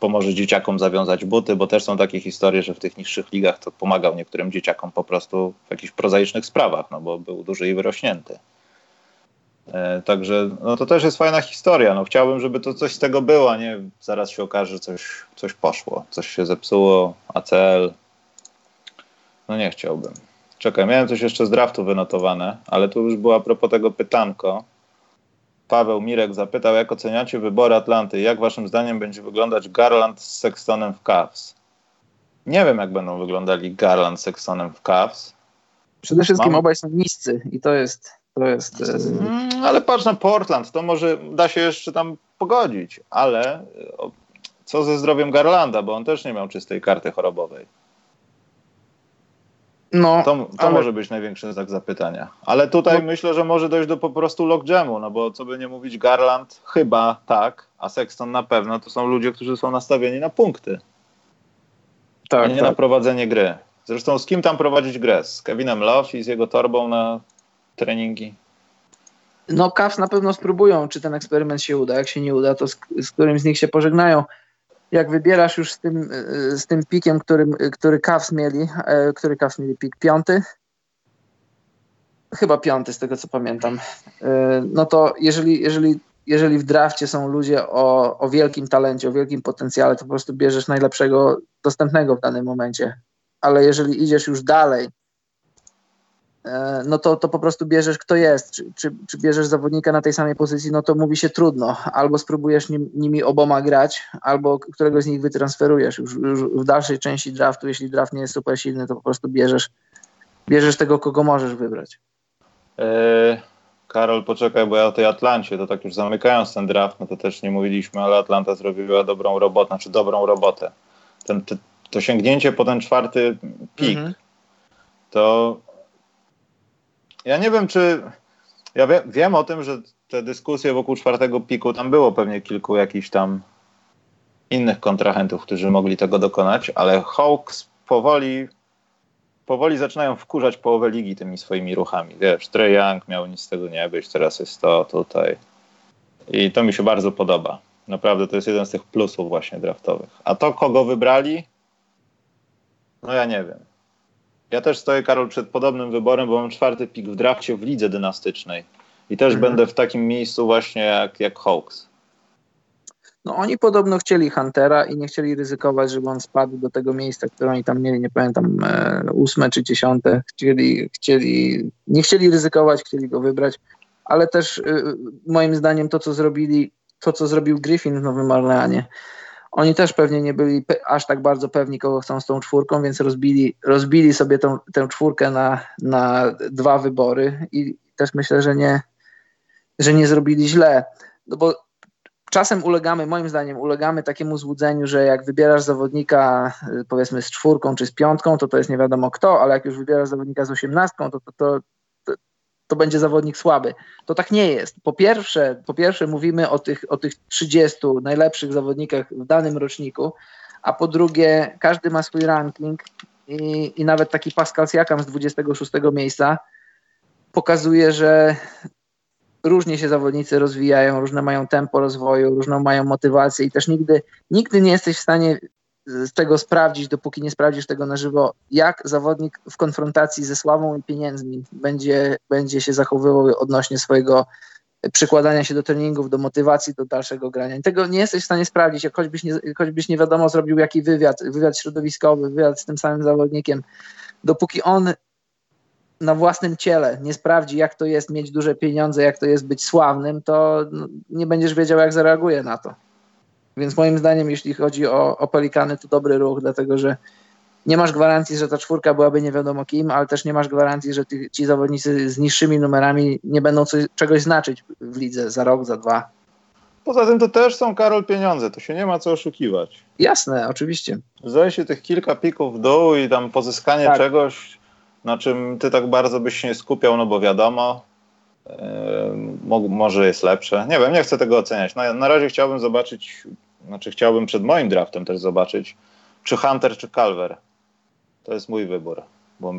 pomoże dzieciakom zawiązać buty, bo też są takie historie, że w tych niższych ligach to pomagał niektórym dzieciakom po prostu w jakichś prozaicznych sprawach, no bo był duży i wyrośnięty. E, także no to też jest fajna historia. No, chciałbym, żeby to coś z tego było, a nie zaraz się okaże, że coś, coś poszło, coś się zepsuło, ACL. No nie chciałbym. Czekaj, miałem coś jeszcze z draftu wynotowane, ale tu już było a propos tego pytanko. Paweł Mirek zapytał, jak oceniacie wybory Atlanty? Jak waszym zdaniem będzie wyglądać Garland z Sextonem w Cavs? Nie wiem, jak będą wyglądali Garland z Sextonem w Cavs. Przede wszystkim Mam... obaj są niscy i to jest to jest. E, mm, ale patrz na Portland, to może da się jeszcze tam pogodzić, ale co ze zdrowiem Garlanda, bo on też nie miał czystej karty chorobowej. No, to, to ale... może być największy znak zapytania. Ale tutaj no. myślę, że może dojść do po prostu lockjamu, no bo co by nie mówić, Garland chyba tak, a Sexton na pewno to są ludzie, którzy są nastawieni na punkty. Tak, a nie tak. na prowadzenie gry. Zresztą z kim tam prowadzić grę? Z Kevinem Love i z jego torbą na treningi? No, Cavs na pewno spróbują, czy ten eksperyment się uda. Jak się nie uda, to z, z którym z nich się pożegnają. Jak wybierasz już z tym, z tym pikiem, który, który Cavs mieli, e, który Cavs mieli pik? Piąty, chyba piąty z tego co pamiętam, e, no to jeżeli, jeżeli, jeżeli w drafcie są ludzie o, o wielkim talencie, o wielkim potencjale, to po prostu bierzesz najlepszego dostępnego w danym momencie. Ale jeżeli idziesz już dalej E, no to, to po prostu bierzesz kto jest, czy, czy, czy, bierzesz zawodnika na tej samej pozycji, no to mówi się trudno. Albo spróbujesz nim, nimi oboma grać, albo któregoś z nich wytransferujesz. Już, już, w dalszej części draftu, jeśli draft nie jest super silny, to po prostu bierzesz, bierzesz tego, kogo możesz wybrać. Eee, Karol, poczekaj, bo ja o tej Atlancie, to tak już zamykając ten draft, no to też nie mówiliśmy, ale Atlanta zrobiła dobrą robotę, znaczy dobrą robotę. Ten, to, to sięgnięcie po ten czwarty pik, mhm. to ja nie wiem, czy. Ja wie, wiem o tym, że te dyskusje wokół czwartego piku, tam było pewnie kilku jakichś tam innych kontrahentów, którzy mogli tego dokonać, ale Hawks powoli, powoli zaczynają wkurzać połowę ligi tymi swoimi ruchami. Wiesz, Trey Young miał nic z tego nie być, teraz jest to tutaj. I to mi się bardzo podoba. Naprawdę to jest jeden z tych plusów właśnie draftowych. A to, kogo wybrali, no ja nie wiem. Ja też stoję, Karol, przed podobnym wyborem, bo mam czwarty pik w drafcie w lidze dynastycznej. I też mhm. będę w takim miejscu właśnie jak, jak Hawks. No oni podobno chcieli Huntera i nie chcieli ryzykować, żeby on spadł do tego miejsca, które oni tam mieli, nie pamiętam, e, ósme czy dziesiąte. Chcieli, chcieli, nie chcieli ryzykować, chcieli go wybrać, ale też e, moim zdaniem to, co zrobili, to, co zrobił Griffin w Nowym Orleanie, oni też pewnie nie byli aż tak bardzo pewni, kogo chcą z tą czwórką, więc rozbili, rozbili sobie tą, tę czwórkę na, na dwa wybory i też myślę, że nie, że nie zrobili źle. No bo czasem ulegamy, moim zdaniem, ulegamy takiemu złudzeniu, że jak wybierasz zawodnika powiedzmy z czwórką czy z piątką, to to jest nie wiadomo kto, ale jak już wybierasz zawodnika z osiemnastką, to, to, to, to będzie zawodnik słaby. To tak nie jest. Po pierwsze, po pierwsze mówimy o tych, o tych 30 najlepszych zawodnikach w danym roczniku, a po drugie każdy ma swój ranking i, i nawet taki Pascal Siakam z 26 miejsca pokazuje, że różnie się zawodnicy rozwijają, różne mają tempo rozwoju, różną mają motywację i też nigdy, nigdy nie jesteś w stanie z tego sprawdzić, dopóki nie sprawdzisz tego na żywo, jak zawodnik w konfrontacji ze sławą i pieniędzmi będzie, będzie się zachowywał odnośnie swojego przykładania się do treningów, do motywacji, do dalszego grania. I tego nie jesteś w stanie sprawdzić, jak choćbyś nie, choćbyś nie wiadomo zrobił jaki wywiad, wywiad środowiskowy, wywiad z tym samym zawodnikiem, dopóki on na własnym ciele nie sprawdzi, jak to jest mieć duże pieniądze, jak to jest być sławnym, to no, nie będziesz wiedział, jak zareaguje na to. Więc moim zdaniem, jeśli chodzi o, o Pelikany, to dobry ruch, dlatego że nie masz gwarancji, że ta czwórka byłaby nie wiadomo kim, ale też nie masz gwarancji, że ty, ci zawodnicy z niższymi numerami nie będą coś, czegoś znaczyć w lidze za rok, za dwa. Poza tym to też są, Karol, pieniądze, to się nie ma co oszukiwać. Jasne, oczywiście. Zajście tych kilka pików w dół i tam pozyskanie tak. czegoś, na czym ty tak bardzo byś się nie skupiał, no bo wiadomo, może jest lepsze. Nie wiem, nie chcę tego oceniać. Na, na razie chciałbym zobaczyć, znaczy chciałbym przed moim draftem też zobaczyć, czy Hunter, czy Calver. To jest mój wybór, bo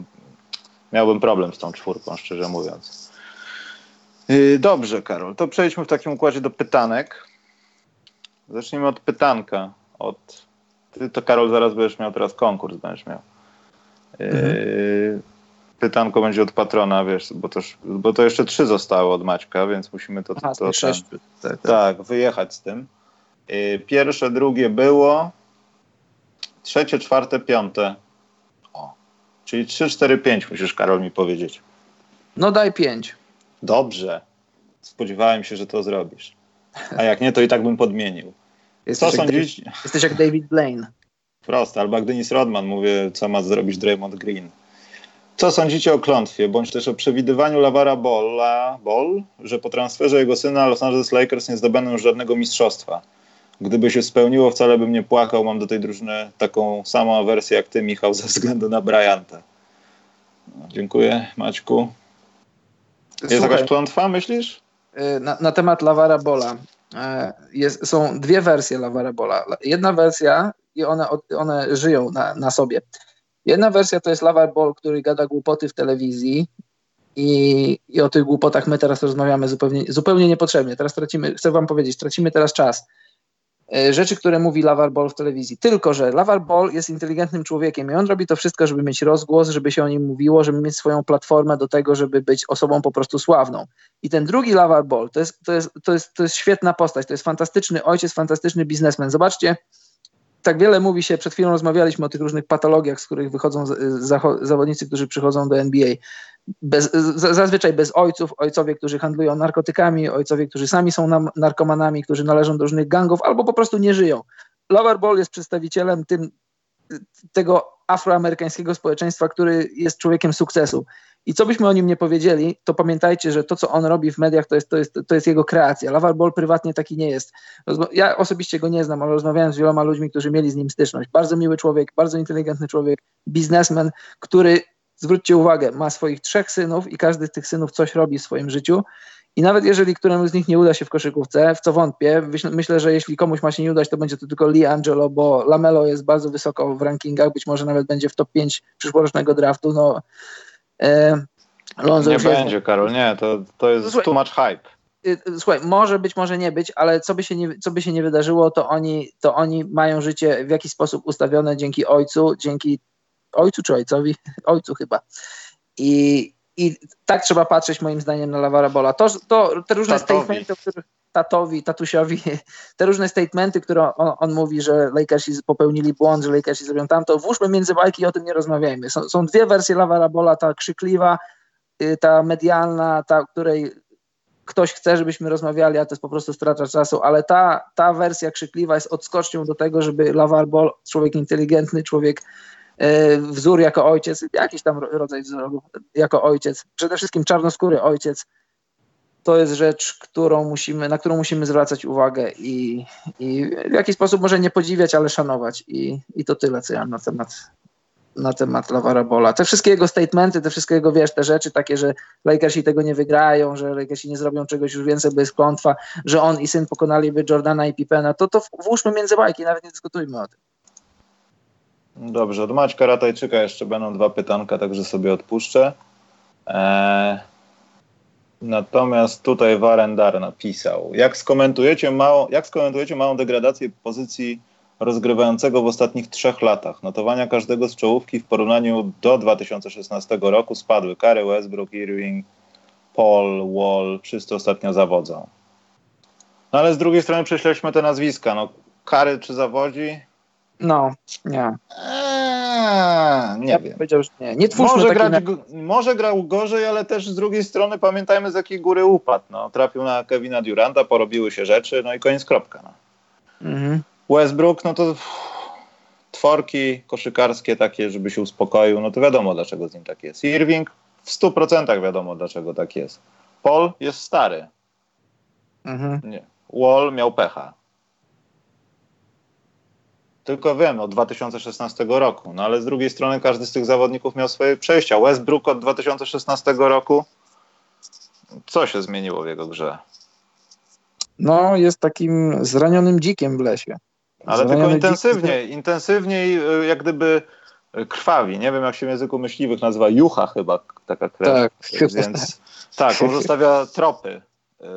miałbym problem z tą czwórką, szczerze mówiąc. Yy, dobrze, Karol, to przejdźmy w takim układzie do pytanek. Zacznijmy od pytanka. Od... Ty to, Karol, zaraz będziesz miał teraz konkurs, będziesz miał. Mhm. Pytanko będzie od patrona, wiesz, bo to, bo to jeszcze trzy zostały od Maćka, więc musimy to, Aha, to, sześć, tak, tak. tak, wyjechać z tym. Yy, pierwsze, drugie było, trzecie, czwarte, piąte. O, czyli trzy, cztery, pięć musisz, Karol, mi powiedzieć. No daj pięć. Dobrze. Spodziewałem się, że to zrobisz. A jak nie, to i tak bym podmienił. Jesteś, co sądzicie? jesteś jak David Blaine. Proste, albo jak Denis Rodman mówię, co ma zrobić Draymond Green. Co sądzicie o klątwie, bądź też o przewidywaniu Lavara Balla, Ball, że po transferze jego syna Los Angeles Lakers nie zdobędą żadnego mistrzostwa? Gdyby się spełniło, wcale bym nie płakał. Mam do tej drużyny taką samą wersję jak ty, Michał, ze względu na Bryanta. No, dziękuję, Maćku. Jest Słuchaj, jakaś klątwa, myślisz? Y, na, na temat Lavara Bola. E, jest, są dwie wersje Lavara Bola. Jedna wersja i one, one żyją na, na sobie. Jedna wersja to jest Ball, który gada głupoty w telewizji i, i o tych głupotach my teraz rozmawiamy zupełnie, zupełnie niepotrzebnie. Teraz tracimy, chcę wam powiedzieć, tracimy teraz czas. E, rzeczy, które mówi Lavar Ball w telewizji. Tylko, że Lavar Ball jest inteligentnym człowiekiem i on robi to wszystko, żeby mieć rozgłos, żeby się o nim mówiło, żeby mieć swoją platformę do tego, żeby być osobą po prostu sławną. I ten drugi Lavar Ball to jest, to jest, to jest, to jest świetna postać, to jest fantastyczny ojciec, fantastyczny biznesmen. Zobaczcie, tak wiele mówi się, przed chwilą rozmawialiśmy o tych różnych patologiach, z których wychodzą zawodnicy, którzy przychodzą do NBA. Bez, zazwyczaj bez ojców, ojcowie, którzy handlują narkotykami, ojcowie, którzy sami są narkomanami, którzy należą do różnych gangów, albo po prostu nie żyją. Lover Ball jest przedstawicielem tym, tego afroamerykańskiego społeczeństwa, który jest człowiekiem sukcesu. I co byśmy o nim nie powiedzieli, to pamiętajcie, że to, co on robi w mediach, to jest, to jest, to jest jego kreacja. Lavar Ball prywatnie taki nie jest. Ja osobiście go nie znam, ale rozmawiałem z wieloma ludźmi, którzy mieli z nim styczność. Bardzo miły człowiek, bardzo inteligentny człowiek, biznesmen, który, zwróćcie uwagę, ma swoich trzech synów i każdy z tych synów coś robi w swoim życiu. I nawet jeżeli któremuś z nich nie uda się w koszykówce, w co wątpię, myślę, że jeśli komuś ma się nie udać, to będzie to tylko Lee Angelo, bo Lamelo jest bardzo wysoko w rankingach, być może nawet będzie w top 5 przyszłorocznego draftu. No, Lonzo nie będzie, jest... Karol, nie, to, to jest Słuchaj, too much hype. Y, słuchaj, może być, może nie być, ale co by się nie, co by się nie wydarzyło, to oni, to oni mają życie w jakiś sposób ustawione dzięki ojcu, dzięki ojcu czy ojcowi? Ojcu chyba. I, i tak trzeba patrzeć moim zdaniem na Lavara Bola. To, to, te różne Tatowi. statementy, o których tatowi, tatusiowi, te różne statementy, które on, on, mówi, że Lakersi popełnili błąd, że Lakersi zrobią tamto, włóżmy między bajki i o tym nie rozmawiajmy. Są, są dwie wersje Lavara Bola, ta krzykliwa, y, ta medialna, ta, której ktoś chce, żebyśmy rozmawiali, a to jest po prostu strata czasu, ale ta, ta wersja krzykliwa jest odskocznią do tego, żeby Lavar Ball, człowiek inteligentny, człowiek wzór jako ojciec, jakiś tam rodzaj wzoru jako ojciec, przede wszystkim czarnoskóry ojciec, to jest rzecz, którą musimy, na którą musimy zwracać uwagę i, i w jakiś sposób może nie podziwiać, ale szanować. I, i to tyle, co ja na temat, na temat Lavara Bola. Te wszystkie jego statementy, te wszystkie jego, wiesz, te rzeczy takie, że Lakersi tego nie wygrają, że Lakersi nie zrobią czegoś już więcej, bo jest klątwa, że on i syn pokonaliby Jordana i Pippena, to to włóżmy między bajki, nawet nie dyskutujmy o tym. Dobrze, od Maćka Ratajczyka jeszcze będą dwa pytanka, także sobie odpuszczę. Eee, natomiast tutaj Warendar napisał, jak skomentujecie, mało, jak skomentujecie małą degradację pozycji rozgrywającego w ostatnich trzech latach? Notowania każdego z czołówki w porównaniu do 2016 roku spadły. Kary Westbrook, Irving, Paul, Wall, wszyscy ostatnio zawodzą. No ale z drugiej strony prześledźmy te nazwiska. No, Kary czy zawodzi? No, nie. Eee, nie Ja wiem. powiedział, że nie. Nie twórzmy Może, grać, go- może grał gorzej, ale też z drugiej strony pamiętajmy z jakiej góry upadł. No, trafił na Kevina Duranta, porobiły się rzeczy, no i koniec kropka. No. Mhm. Westbrook, no to uff, tworki koszykarskie takie, żeby się uspokoił, no to wiadomo dlaczego z nim tak jest. Irving w 100% wiadomo dlaczego tak jest. Paul jest stary. Mhm. Nie. Wall miał pecha. Tylko wiem, od 2016 roku. No ale z drugiej strony każdy z tych zawodników miał swoje przejścia. Westbrook od 2016 roku. Co się zmieniło w jego grze? No, jest takim zranionym dzikiem w lesie. Ale Zraniony tylko dzik- intensywniej. Intensywniej y, jak gdyby y, krwawi. Nie wiem jak się w języku myśliwych nazywa. Jucha chyba taka krew. Tak, chyba Więc tak, on zostawia tropy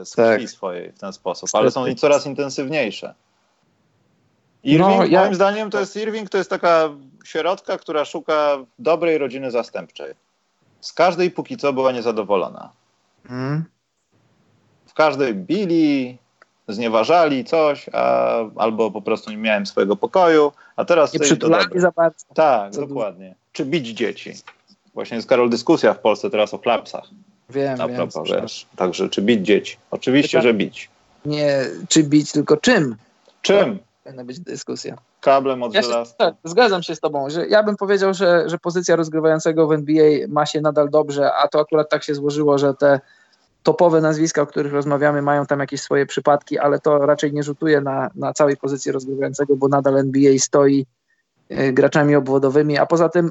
y, z Tak. krwi swojej w ten sposób, ale są i coraz intensywniejsze. No, Irving, ja- moim zdaniem to jest Irving, to jest taka sierotka, która szuka dobrej rodziny zastępczej. Z każdej póki co była niezadowolona. Mhm. W każdej bili, znieważali coś, a, albo po prostu nie miałem swojego pokoju, a teraz Nie przytulali za bardzo. Tak, Co dokładnie. Czy bić dzieci? Właśnie jest Karol dyskusja w Polsce teraz o klapsach. Wiem, A wiem. propos, wiesz. Także czy bić dzieci? Oczywiście, Pytanie- że bić. Nie czy bić, tylko czym Czym? Powinna być dyskusja. Kablem od Ja się, żelazka. tak, zgadzam się z tobą, że ja bym powiedział, że, że pozycja rozgrywającego w NBA ma się nadal dobrze, a to akurat tak się złożyło, że te topowe nazwiska, o których rozmawiamy, mają tam jakieś swoje przypadki, ale to raczej nie rzutuje na, na całej pozycji rozgrywającego, bo nadal NBA stoi y, graczami obwodowymi, a poza tym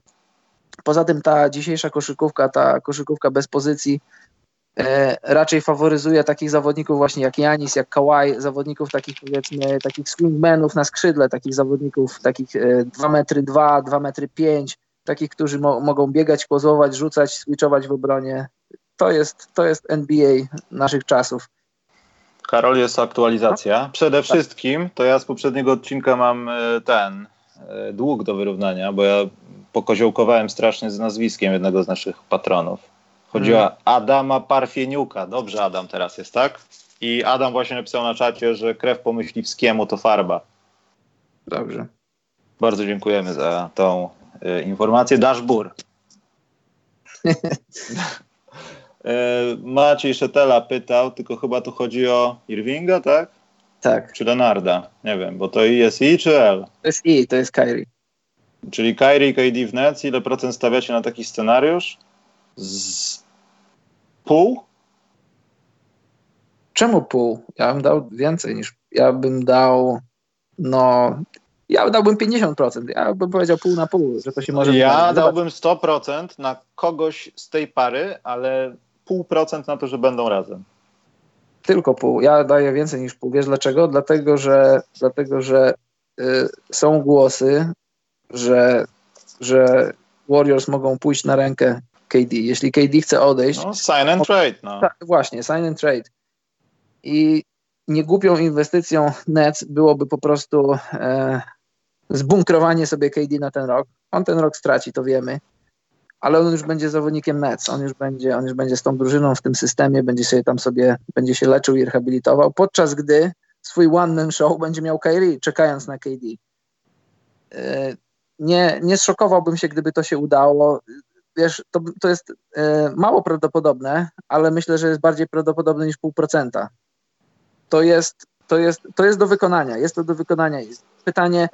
poza tym ta dzisiejsza koszykówka, ta koszykówka bez pozycji e, raczej faworyzuje takich zawodników właśnie jak Janis, jak Kawhi, zawodników takich powiedzmy, takich swingmenów na skrzydle, takich zawodników takich e, 2 metry 2, 2 metry 5, takich, którzy mo- mogą biegać, pozować, rzucać, switchować w obronie. To jest, to jest NBA naszych czasów. Karol, jest aktualizacja. Przede wszystkim to ja z poprzedniego odcinka mam e, ten e, dług do wyrównania, bo ja pokoziołkowałem strasznie z nazwiskiem jednego z naszych patronów. Chodzi o Adama Parfieniuka. Dobrze, Adam teraz jest, tak? I Adam właśnie napisał na czacie, że krew po myśliwskiemu to farba. Dobrze. Bardzo dziękujemy za tą e, informację. Daszbur. e, Maciej Szetela pytał, tylko chyba tu chodzi o Irvinga, tak? Tak. Czy Leonarda? Nie wiem, bo to jest I czy L? To jest I, to jest Kyrie. Czyli Kyrie i KD w Nets. Ile procent stawiacie na taki scenariusz? Z pół? Czemu pół? Ja bym dał więcej niż. Ja bym dał. No. Ja dałbym 50%. Ja bym powiedział pół na pół, że to się może. ja dałbym 100% na kogoś z tej pary, ale pół procent na to, że będą razem. Tylko pół. Ja daję więcej niż pół. Wiesz dlaczego? Dlatego, że, dlatego, że y, są głosy, że, że Warriors mogą pójść na rękę KD. Jeśli KD chce odejść, No, sign and trade, no. Tak, właśnie, sign and trade. I niegłupią inwestycją Nets byłoby po prostu e, zbunkrowanie sobie KD na ten rok. On ten rok straci, to wiemy, ale on już będzie zawodnikiem Nets. On już będzie, on już będzie z tą drużyną w tym systemie, będzie się tam sobie, będzie się leczył i rehabilitował, podczas gdy swój one-man show będzie miał Kyrie, czekając na KD. E, nie, nie zszokowałbym się, gdyby to się udało wiesz, to, to jest e, mało prawdopodobne, ale myślę, że jest bardziej prawdopodobne niż pół procenta. To jest, to, jest, to jest do wykonania, jest to do wykonania. Pytanie,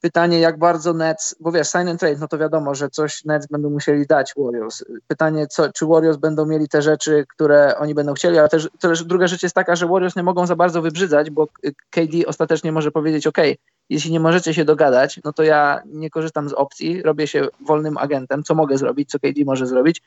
pytanie, jak bardzo Nets, bo wiesz, sign and trade, no to wiadomo, że coś Nets będą musieli dać Warriors. Pytanie, co, czy Warriors będą mieli te rzeczy, które oni będą chcieli, ale też, też druga rzecz jest taka, że Warriors nie mogą za bardzo wybrzydzać, bo KD ostatecznie może powiedzieć, ok, jeśli nie możecie się dogadać, no to ja nie korzystam z opcji, robię się wolnym agentem, co mogę zrobić, co KD może zrobić.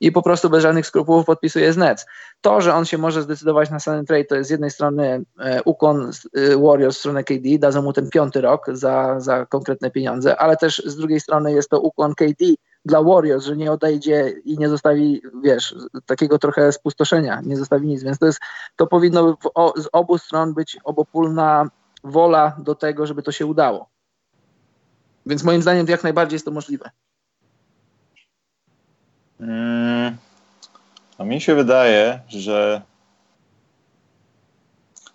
i po prostu bez żadnych skrupułów podpisuje z Nets. To, że on się może zdecydować na Sun Trade, to jest z jednej strony e, ukłon e, Warriors w stronę KD, dadzą mu ten piąty rok za, za konkretne pieniądze, ale też z drugiej strony jest to ukłon KD dla Warriors, że nie odejdzie i nie zostawi, wiesz, takiego trochę spustoszenia, nie zostawi nic, więc to jest, to powinno o, z obu stron być obopólna wola do tego, żeby to się udało. Więc moim zdaniem jak najbardziej jest to możliwe. Hmm. A mi się wydaje, że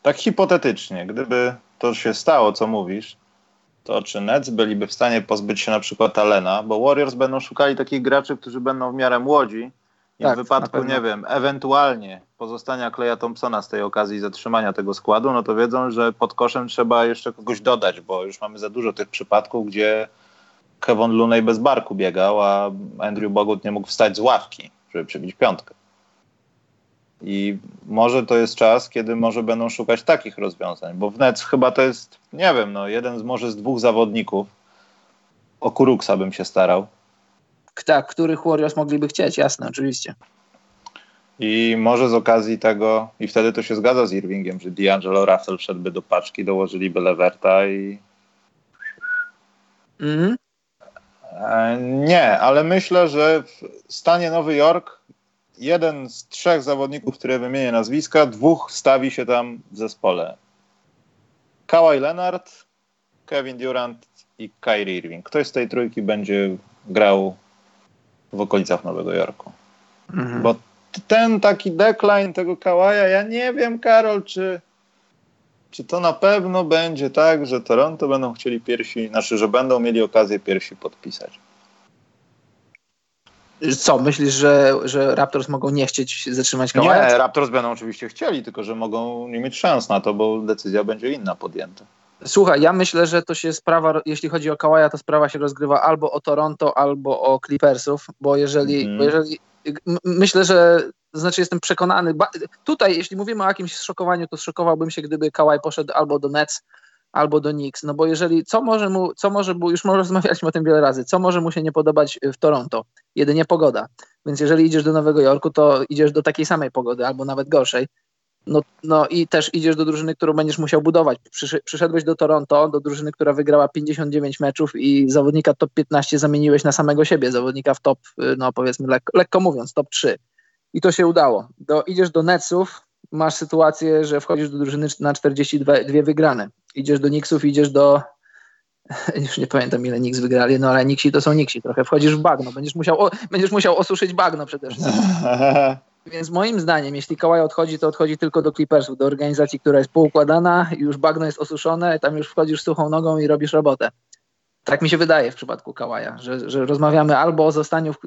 tak hipotetycznie, gdyby to się stało, co mówisz, to czy Nets byliby w stanie pozbyć się na przykład Alena, bo Warriors będą szukali takich graczy, którzy będą w miarę młodzi i tak, w wypadku, nie wiem, ewentualnie pozostania Kleja Thompsona z tej okazji zatrzymania tego składu, no to wiedzą, że pod koszem trzeba jeszcze kogoś dodać, bo już mamy za dużo tych przypadków, gdzie Kevin Looney bez barku biegał, a Andrew Bogut nie mógł wstać z ławki, żeby przebić piątkę. I może to jest czas, kiedy może będą szukać takich rozwiązań, bo w Nets chyba to jest, nie wiem, no, jeden z może z dwóch zawodników. O Kuruksa bym się starał. Tak, których Warriors mogliby chcieć, jasne, oczywiście. I może z okazji tego, i wtedy to się zgadza z Irvingiem, że D'Angelo Russell wszedłby do paczki, dołożyliby Leverta i. Mhm. E, nie, ale myślę, że w stanie Nowy Jork jeden z trzech zawodników, które wymienię nazwiska, dwóch stawi się tam w zespole. Kawhi Leonard, Kevin Durant i Kyrie Irving. Ktoś z tej trójki będzie grał w okolicach Nowego Jorku. Mhm. Bo ten taki decline tego Kawaja, ja nie wiem, Karol, czy, czy to na pewno będzie tak, że Toronto będą chcieli pierwsi, znaczy, że będą mieli okazję pierwsi podpisać. Co, myślisz, że, że Raptors mogą nie chcieć zatrzymać Kawaja? Nie, Raptors będą oczywiście chcieli, tylko że mogą nie mieć szans na to, bo decyzja będzie inna podjęta. Słuchaj, ja myślę, że to się sprawa, jeśli chodzi o Kawaja, to sprawa się rozgrywa albo o Toronto, albo o Clippersów, bo jeżeli, mm. bo jeżeli myślę, że znaczy jestem przekonany, tutaj jeśli mówimy o jakimś szokowaniu, to szokowałbym się, gdyby Kawaj poszedł albo do Nets, albo do Knicks, no bo jeżeli, co może mu, co może mu, już rozmawialiśmy o tym wiele razy, co może mu się nie podobać w Toronto? Jedynie pogoda. Więc jeżeli idziesz do Nowego Jorku, to idziesz do takiej samej pogody, albo nawet gorszej. No, no i też idziesz do drużyny, którą będziesz musiał budować. Przyszedłeś do Toronto, do drużyny, która wygrała 59 meczów i zawodnika top 15 zamieniłeś na samego siebie, zawodnika w top, no powiedzmy lekko, lekko mówiąc, top 3. I to się udało. Do, idziesz do Netsów, masz sytuację, że wchodzisz do drużyny na 42 wygrane. Idziesz do Knicksów, idziesz do już nie pamiętam ile Knicks wygrali, no ale Knicksi to są Knicksi, trochę wchodzisz w bagno, będziesz musiał, o, będziesz musiał osuszyć bagno przede wszystkim. Więc moim zdaniem, jeśli Kawhi odchodzi, to odchodzi tylko do Clippersów, do organizacji, która jest poukładana, już bagno jest osuszone, tam już wchodzisz suchą nogą i robisz robotę. Tak mi się wydaje w przypadku Kawaja, że, że rozmawiamy albo o zostaniu w,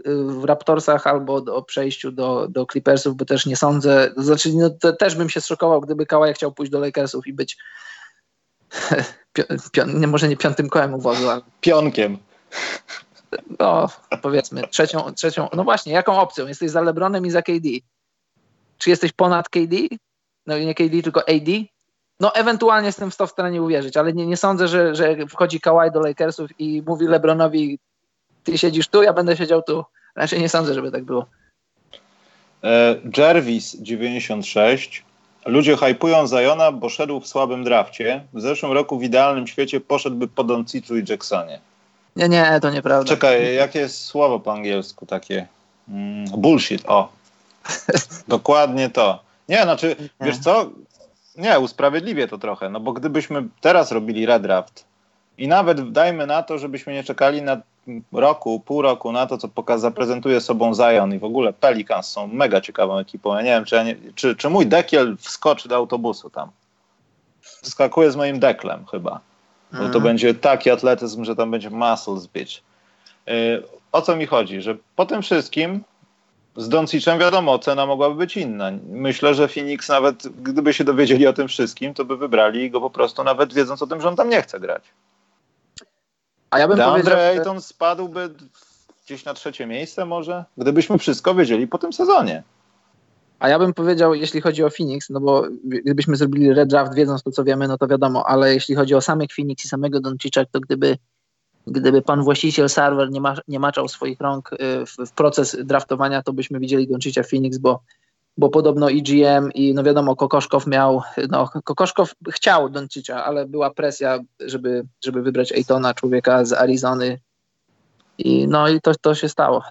w Raptorsach, albo o przejściu do, do Clippersów, bo też nie sądzę, to znaczy no, to też bym się zszokował, gdyby Kawaj chciał pójść do Lakersów i być pion, nie, może nie piątym kołem uwozu, ale... Pionkiem. No, powiedzmy, trzecią, trzecią, no właśnie, jaką opcją? Jesteś za LeBronem i za KD. Czy jesteś ponad KD? No nie KD, tylko AD? No ewentualnie jestem w to w stanie uwierzyć, ale nie, nie sądzę, że, że wchodzi Kawhi do Lakersów i mówi LeBronowi ty siedzisz tu, ja będę siedział tu. Raczej nie sądzę, żeby tak było. E, Jervis 96. Ludzie hypują Zajona, bo szedł w słabym drafcie. W zeszłym roku w idealnym świecie poszedłby po Donciczu i Jacksonie. Nie, nie, to nieprawda. Czekaj, jakie jest słowo po angielsku takie? Mm, bullshit, o. Dokładnie to. Nie, znaczy, wiesz co? Nie, usprawiedliwię to trochę, no bo gdybyśmy teraz robili redraft i nawet dajmy na to, żebyśmy nie czekali na roku, pół roku na to, co pokaz zaprezentuje sobą Zion i w ogóle Pelicans są mega ciekawą ekipą. Ja nie wiem, czy, ja nie, czy, czy mój dekiel wskoczy do autobusu tam. Skakuje z moim deklem chyba. Bo to mhm. będzie taki atletyzm, że tam będzie muscles być. Yy, o co mi chodzi? Że po tym wszystkim z Doncicem wiadomo, cena mogłaby być inna. Myślę, że Phoenix nawet gdyby się dowiedzieli o tym wszystkim, to by wybrali go po prostu nawet wiedząc o tym, że on tam nie chce grać. A ja bym DeAndre powiedział, Ayton że... spadłby gdzieś na trzecie miejsce może, gdybyśmy wszystko wiedzieli po tym sezonie. A ja bym powiedział, jeśli chodzi o Phoenix, no bo gdybyśmy zrobili red draft wiedząc to, co wiemy, no to wiadomo, ale jeśli chodzi o samych Phoenix i samego Doncicza, to gdyby gdyby pan właściciel serwer nie, ma, nie maczał swoich rąk y, w, w proces draftowania, to byśmy widzieli Doncicia Phoenix, bo, bo podobno EGM i no wiadomo, Kokoszkow miał, no Kokoszkow chciał Doncicia, ale była presja, żeby, żeby wybrać Ejtona, człowieka z Arizony i no i to, to się stało.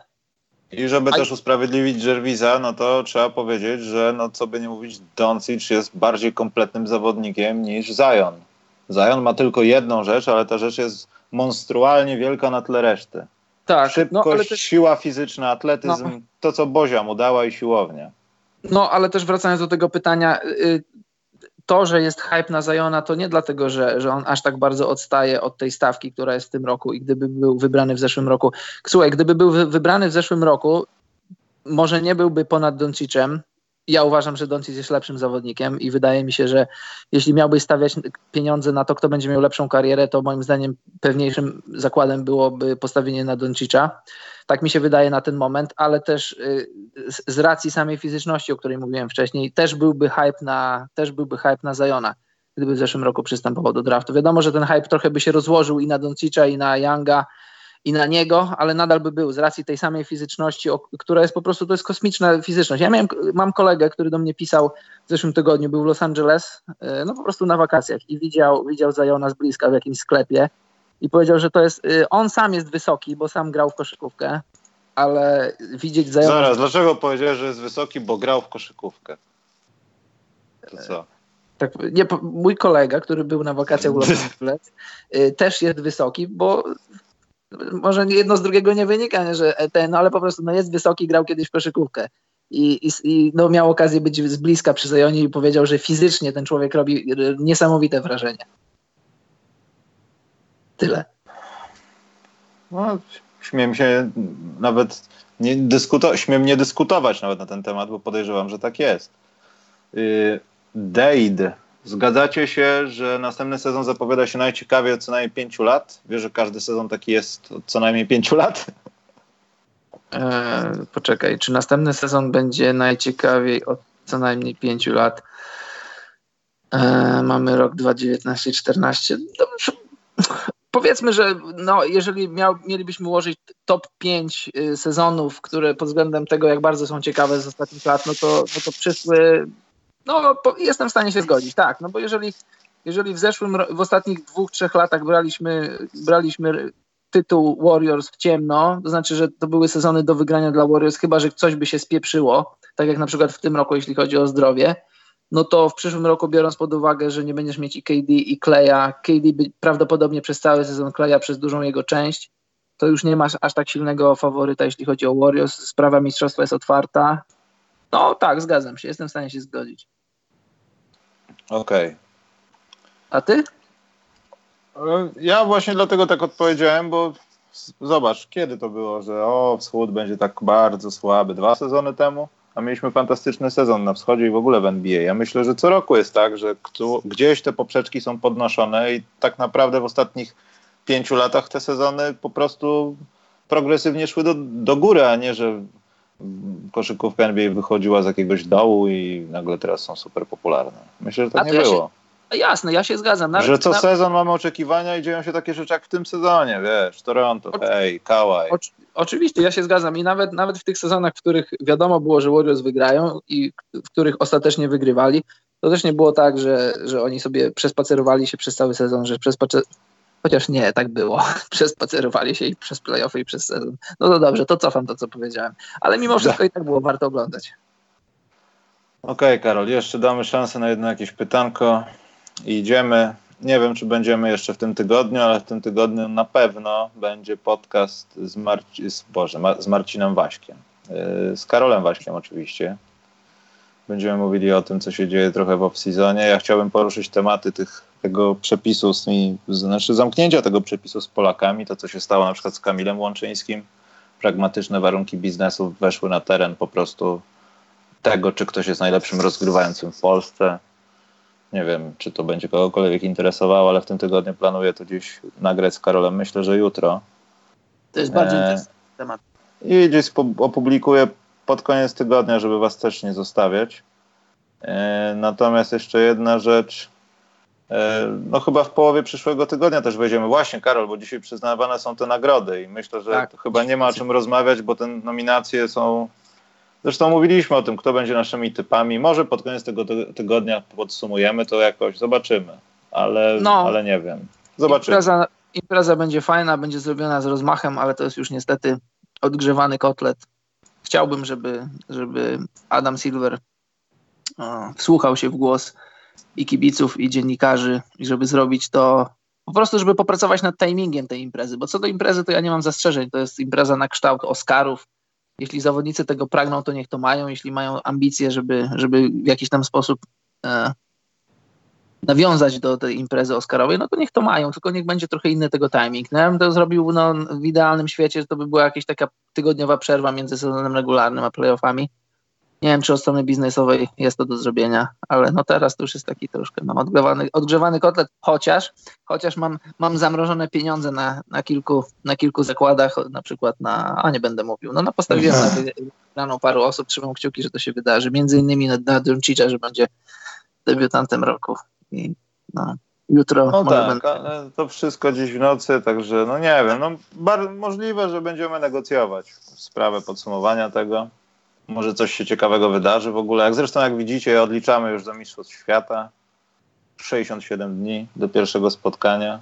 I żeby A... też usprawiedliwić Jervisa, no to trzeba powiedzieć, że no co by nie mówić, Doncic jest bardziej kompletnym zawodnikiem niż Zion. Zion ma tylko jedną rzecz, ale ta rzecz jest monstrualnie wielka na tle reszty. Tak. Szybkość, no, też... siła fizyczna, atletyzm, no. to co Bozia mu dała i siłownia. No, ale też wracając do tego pytania, y, to, że jest hype na Zajona, to nie dlatego, że, że on aż tak bardzo odstaje od tej stawki, która jest w tym roku i gdyby był wybrany w zeszłym roku. Słuchaj, gdyby był wybrany w zeszłym roku, może nie byłby ponad Doncicem, ja uważam, że Doncic jest lepszym zawodnikiem i wydaje mi się, że jeśli miałbyś stawiać pieniądze na to, kto będzie miał lepszą karierę, to moim zdaniem pewniejszym zakładem byłoby postawienie na Doncicza. Tak mi się wydaje na ten moment, ale też y, z racji samej fizyczności, o której mówiłem wcześniej, też byłby hype na, też byłby hype na Zajona, gdyby w zeszłym roku przystępował do draftu. Wiadomo, że ten hype trochę by się rozłożył i na Doncicza, i na Younga, i na niego, ale nadal by był z racji tej samej fizyczności, która jest po prostu, to jest kosmiczna fizyczność. Ja miałem, mam kolegę, który do mnie pisał w zeszłym tygodniu, był w Los Angeles, e, no po prostu na wakacjach i widział, widział Zajona z bliska w jakimś sklepie i powiedział, że to jest, e, on sam jest wysoki, bo sam grał w koszykówkę, ale widzieć Zajona... Zaraz, dlaczego powiedziałeś, że jest wysoki, bo grał w koszykówkę? To co? Tak, nie, mój kolega, który był na wakacjach w Los Angeles, e, też jest wysoki, bo może jedno z drugiego nie wynika, nie, że ten, no ale po prostu no jest wysoki, grał kiedyś w koszykówkę. I, i, i no miał okazję być z bliska przy Zajonie i powiedział, że fizycznie ten człowiek robi niesamowite wrażenie. Tyle. No, śmiem się nawet nie dyskutować, śmiem nie dyskutować nawet na ten temat, bo podejrzewam, że tak jest. Yy, Dade Zgadzacie się, że następny sezon zapowiada się najciekawiej od co najmniej pięciu lat? Wiesz, że każdy sezon taki jest od co najmniej pięciu lat? Eee, poczekaj, czy następny sezon będzie najciekawiej od co najmniej pięciu lat? Eee, mamy rok 2019-14. Powiedzmy, że no, jeżeli miał, mielibyśmy ułożyć top 5 y, sezonów, które pod względem tego, jak bardzo są ciekawe z ostatnich lat, no to, no to przyszły no, jestem w stanie się zgodzić, tak, no bo jeżeli, jeżeli w zeszłym, w ostatnich dwóch, trzech latach braliśmy, braliśmy tytuł Warriors w ciemno, to znaczy, że to były sezony do wygrania dla Warriors, chyba, że coś by się spieprzyło, tak jak na przykład w tym roku, jeśli chodzi o zdrowie, no to w przyszłym roku, biorąc pod uwagę, że nie będziesz mieć i KD, i Kleja, KD by prawdopodobnie przez cały sezon Kleja, przez dużą jego część, to już nie masz aż tak silnego faworyta, jeśli chodzi o Warriors. Sprawa mistrzostwa jest otwarta. No tak, zgadzam się, jestem w stanie się zgodzić. Okej. Okay. A ty? Ja właśnie dlatego tak odpowiedziałem, bo zobacz, kiedy to było, że o, wschód będzie tak bardzo słaby. Dwa sezony temu, a mieliśmy fantastyczny sezon na wschodzie i w ogóle w NBA. Ja myślę, że co roku jest tak, że gdzieś te poprzeczki są podnoszone i tak naprawdę w ostatnich pięciu latach te sezony po prostu progresywnie szły do, do góry, a nie, że koszykówka NBA wychodziła z jakiegoś dołu i nagle teraz są super popularne. Myślę, że tak nie ja było. Się, jasne, ja się zgadzam. Nawet, że co nawet... sezon mamy oczekiwania i dzieją się takie rzeczy jak w tym sezonie, wiesz, Toronto, Oczy... hej, Kawaj. Oczywiście, ja się zgadzam i nawet, nawet w tych sezonach, w których wiadomo było, że Warriors wygrają i w których ostatecznie wygrywali, to też nie było tak, że, że oni sobie przespacerowali się przez cały sezon, że Chociaż nie, tak było. Przespacerowali się i przez playoffy i przez sezon. No to dobrze, to cofam to, co powiedziałem. Ale mimo wszystko i tak było warto oglądać. Okej, okay, Karol, jeszcze damy szansę na jedno jakieś pytanko i idziemy. Nie wiem, czy będziemy jeszcze w tym tygodniu, ale w tym tygodniu na pewno będzie podcast z, Marci- z, Boże, z Marcinem Waśkiem. Yy, z Karolem Waśkiem oczywiście. Będziemy mówili o tym, co się dzieje trochę w off-seasonie. Ja chciałbym poruszyć tematy tych tego przepisu, z tymi, znaczy zamknięcia tego przepisu z Polakami, to co się stało na przykład z Kamilem Łączyńskim, pragmatyczne warunki biznesu weszły na teren po prostu tego, czy ktoś jest najlepszym rozgrywającym w Polsce. Nie wiem, czy to będzie kogokolwiek interesowało, ale w tym tygodniu planuję to gdzieś nagrać z Karolem. Myślę, że jutro. To jest bardziej e... temat. I gdzieś opublikuję pod koniec tygodnia, żeby was też nie zostawiać. E... Natomiast jeszcze jedna rzecz no chyba w połowie przyszłego tygodnia też wejdziemy. Właśnie, Karol, bo dzisiaj przyznawane są te nagrody i myślę, że tak. chyba nie ma o czym rozmawiać, bo te nominacje są... Zresztą mówiliśmy o tym, kto będzie naszymi typami. Może pod koniec tego tygodnia podsumujemy to jakoś, zobaczymy, ale, no, ale nie wiem. Zobaczymy. Impreza, impreza będzie fajna, będzie zrobiona z rozmachem, ale to jest już niestety odgrzewany kotlet. Chciałbym, żeby, żeby Adam Silver o, wsłuchał się w głos i kibiców, i dziennikarzy, i żeby zrobić to po prostu, żeby popracować nad timingiem tej imprezy, bo co do imprezy, to ja nie mam zastrzeżeń. To jest impreza na kształt Oscarów. Jeśli zawodnicy tego pragną, to niech to mają. Jeśli mają ambicje, żeby, żeby w jakiś tam sposób e, nawiązać do tej imprezy Oscarowej, no to niech to mają, tylko niech będzie trochę inny tego timing. No, ja bym to zrobił no, w idealnym świecie, to by była jakaś taka tygodniowa przerwa między sezonem regularnym a playoffami nie wiem, czy od strony biznesowej jest to do zrobienia, ale no teraz to już jest taki troszkę no, odgrzewany, odgrzewany kotlet, chociaż, chociaż mam, mam zamrożone pieniądze na, na, kilku, na kilku zakładach, na przykład na, a nie będę mówił, no, no postawiłem na wygraną paru osób, trzymam kciuki, że to się wydarzy, między innymi na, na że będzie debiutantem roku i no, jutro no tak, będę... ale to wszystko dziś w nocy, także no nie wiem, no możliwe, że będziemy negocjować sprawę podsumowania tego. Może coś się ciekawego wydarzy w ogóle. Jak zresztą, jak widzicie, odliczamy już do Mistrzostw Świata. 67 dni do pierwszego spotkania.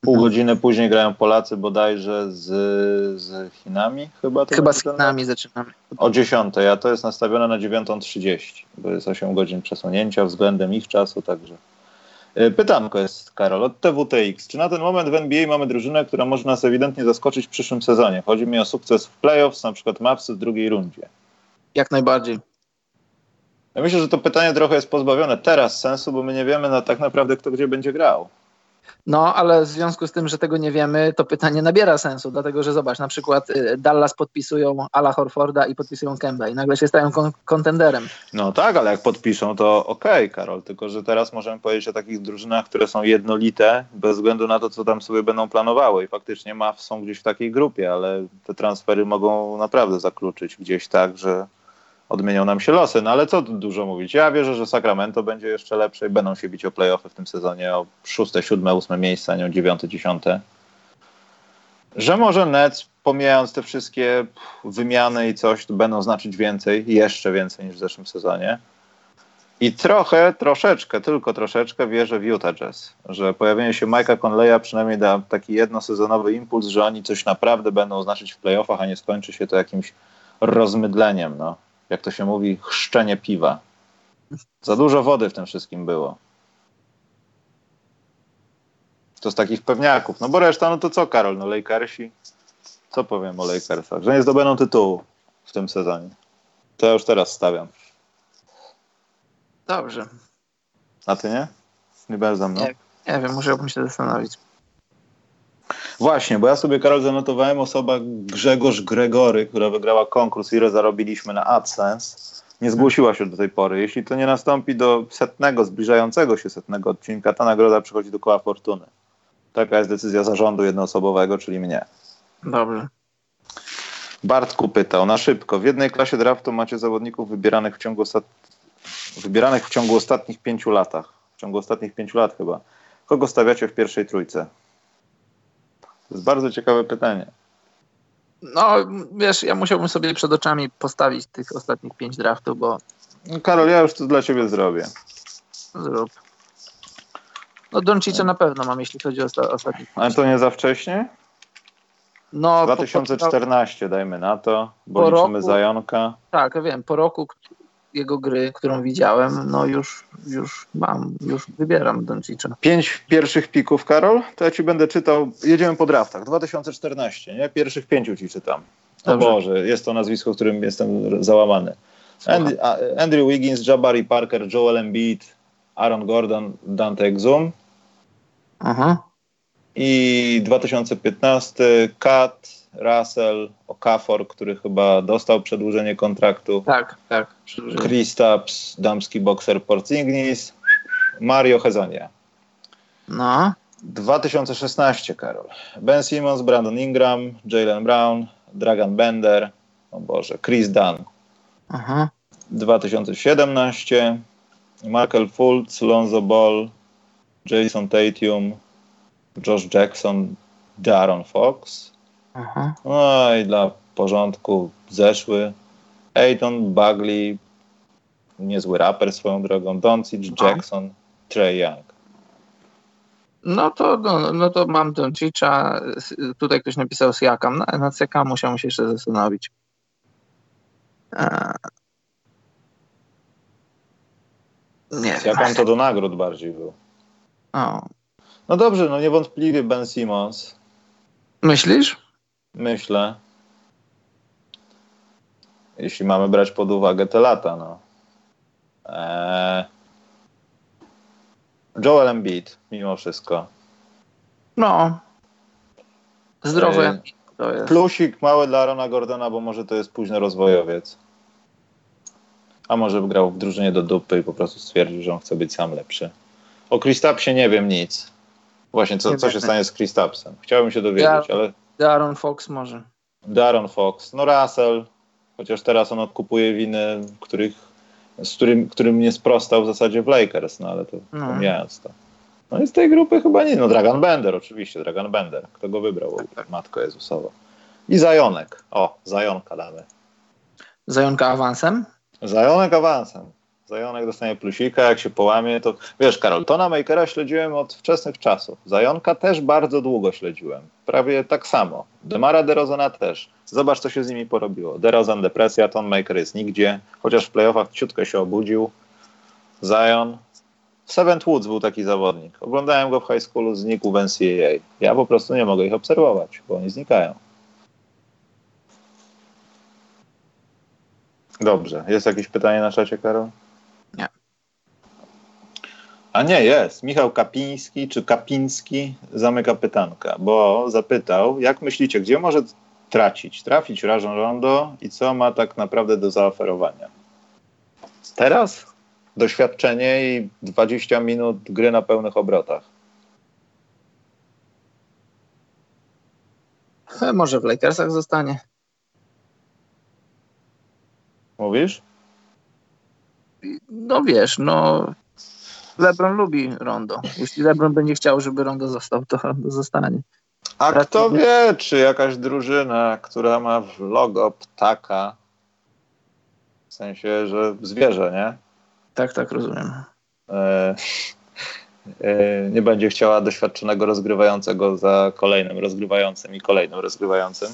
Pół mhm. godziny później grają Polacy bodajże z, z Chinami chyba. Chyba z Chinami zaczynamy. O 10, a to jest nastawione na 9.30, bo jest 8 godzin przesunięcia względem ich czasu, także. E, pytanko jest, Karol, od TWTX. Czy na ten moment w NBA mamy drużynę, która może nas ewidentnie zaskoczyć w przyszłym sezonie? Chodzi mi o sukces w playoffs, na przykład Mavs w drugiej rundzie. Jak najbardziej. Ja myślę, że to pytanie trochę jest pozbawione teraz sensu, bo my nie wiemy na, tak naprawdę, kto gdzie będzie grał. No, ale w związku z tym, że tego nie wiemy, to pytanie nabiera sensu, dlatego że zobacz, na przykład y, Dallas podpisują Ala Horforda i podpisują Kemba i nagle się stają kon kontenderem. No tak, ale jak podpiszą, to okej, okay, Karol, tylko że teraz możemy powiedzieć o takich drużynach, które są jednolite, bez względu na to, co tam sobie będą planowały i faktycznie MAF są gdzieś w takiej grupie, ale te transfery mogą naprawdę zakluczyć gdzieś tak, że odmienią nam się losy. No ale co dużo mówić? Ja wierzę, że Sacramento będzie jeszcze lepsze i będą się bić o playoffy w tym sezonie o szóste, siódme, ósme miejsce, a nie o dziewiąte, dziesiąte. Że może Nets, pomijając te wszystkie wymiany i coś, będą znaczyć więcej, jeszcze więcej niż w zeszłym sezonie. I trochę, troszeczkę, tylko troszeczkę wierzę w Utah Jazz, że pojawienie się Mike'a Conleya przynajmniej da taki jednosezonowy impuls, że oni coś naprawdę będą znaczyć w playoffach, a nie skończy się to jakimś rozmydleniem. No jak to się mówi, chrzczenie piwa. Za dużo wody w tym wszystkim było. To z takich pewniaków. No bo reszta, no to co Karol, no Lakersi? Co powiem o Lakersach? Że nie zdobędą tytułu w tym sezonie. To ja już teraz stawiam. Dobrze. A ty nie? Nie będziesz ze mną? Nie, nie wiem, musiałbym się zastanowić. Właśnie, bo ja sobie, Karol, zanotowałem osoba Grzegorz Gregory, która wygrała konkurs Ile zarobiliśmy na AdSense. Nie zgłosiła się do tej pory. Jeśli to nie nastąpi do setnego, zbliżającego się setnego odcinka, ta nagroda przychodzi do koła fortuny. Taka jest decyzja zarządu jednoosobowego, czyli mnie. Dobrze. Bartku pytał na szybko. W jednej klasie draftu macie zawodników wybieranych w ciągu, ostat... wybieranych w ciągu ostatnich pięciu latach. W ciągu ostatnich pięciu lat chyba. Kogo stawiacie w pierwszej trójce? To jest bardzo ciekawe pytanie. No, wiesz, ja musiałbym sobie przed oczami postawić tych ostatnich pięć draftów, bo... No, Karol, ja już to dla ciebie zrobię. Zrób. No Doncicza na pewno mam, jeśli chodzi o osta ostatni. Ale to nie za wcześnie? No, 2014 po, po, dajmy na to, bo liczymy roku, Zajonka. Tak, wiem, po roku, jego gry, którą widziałem, no już, już mam, już wybieram Doncicza. Pięć pierwszych pików, Karol? To ja ci będę czytał, jedziemy po draftach, 2014, nie? Pierwszych pięciu ci czytam. O. Boże, jest to nazwisko, którym jestem załamany. And, Andrew Wiggins, Jabari Parker, Joel Embiid, Aaron Gordon, Dante Exum. Aha. I 2015 Kat, Russell, Okafor, który chyba dostał przedłużenie kontraktu. Tak, tak. Kristaps, damski bokser Porzingis, Mario Hezonia. No. 2016, Karol. Ben Simmons, Brandon Ingram, Jalen Brown, Dragan Bender, o Boże, Chris Dunn. Jason Tatum, Josh Jackson, Darren Fox. Aha. No i dla porządku zeszły Ayton, Bagley, niezły raper swoją drogą, Doncic, No. Jackson, Trey Young. No to, no, no to mam Doncicza, tutaj ktoś napisał Siakam, na, na Siakam musiałem się jeszcze zastanowić. E... Nie on to do nagród bardziej był. O. No dobrze, no niewątpliwie Ben Simmons, Myślisz? Myślę. Jeśli mamy brać pod uwagę te lata, no. Eee, Joel Embiid, mimo wszystko. No. Zdrowy E, to jest. Plusik mały dla Arona Gordona, bo może to jest późny rozwojowiec. A może grał w drużynie do dupy i po prostu stwierdził, że on chce być sam lepszy. O Kristapsie nie wiem nic. Właśnie, co, co się stanie z Kristapsem? Chciałbym się dowiedzieć, Ja- ale Darren Fox może. Daron Fox, no Russell, chociaż teraz on odkupuje winy, których, z którym, którym nie sprostał w zasadzie w Lakers, no ale to No. pomijając to. No i z tej grupy chyba nie, no Dragan Bender oczywiście, Dragan Bender. Kto go wybrał? Matko Jezusowa. I Zajonek. O, Zajonka damy. Zająka awansem? Zajonek awansem. Zajonek dostanie plusika, jak się połamie, to wiesz, Karol, Tona Makera śledziłem od wczesnych czasów. Zajonka też bardzo długo śledziłem. Prawie tak samo. Demara DeRozana też. Zobacz, co się z nimi porobiło. DeRozan depresja, Ton Maker jest nigdzie, chociaż w playoffach ciutko się obudził. Zion. Seventh Woods był taki zawodnik. Oglądałem go w high schoolu, znikł w NCAA. Ja po prostu nie mogę ich obserwować, bo oni znikają. Dobrze. Jest jakieś pytanie na czacie, Karol? A nie, jest. Michał Kapiński czy Kapiński zamyka pytanka, bo zapytał, jak myślicie, gdzie może tracić, trafić Rajon Rondo i co ma tak naprawdę do zaoferowania? Teraz? Doświadczenie i 20 minut gry na pełnych obrotach. E, Może w Lakersach zostanie. Mówisz? No wiesz, no LeBron lubi Rondo. Jeśli LeBron będzie chciał, żeby Rondo został, to Rondo zostanie. A Raczej kto nie. wie, czy jakaś drużyna, która ma w logo ptaka, w sensie, że zwierzę, nie? Tak, tak, rozumiem. E, e, nie będzie chciała doświadczonego rozgrywającego za kolejnym rozgrywającym i kolejnym rozgrywającym.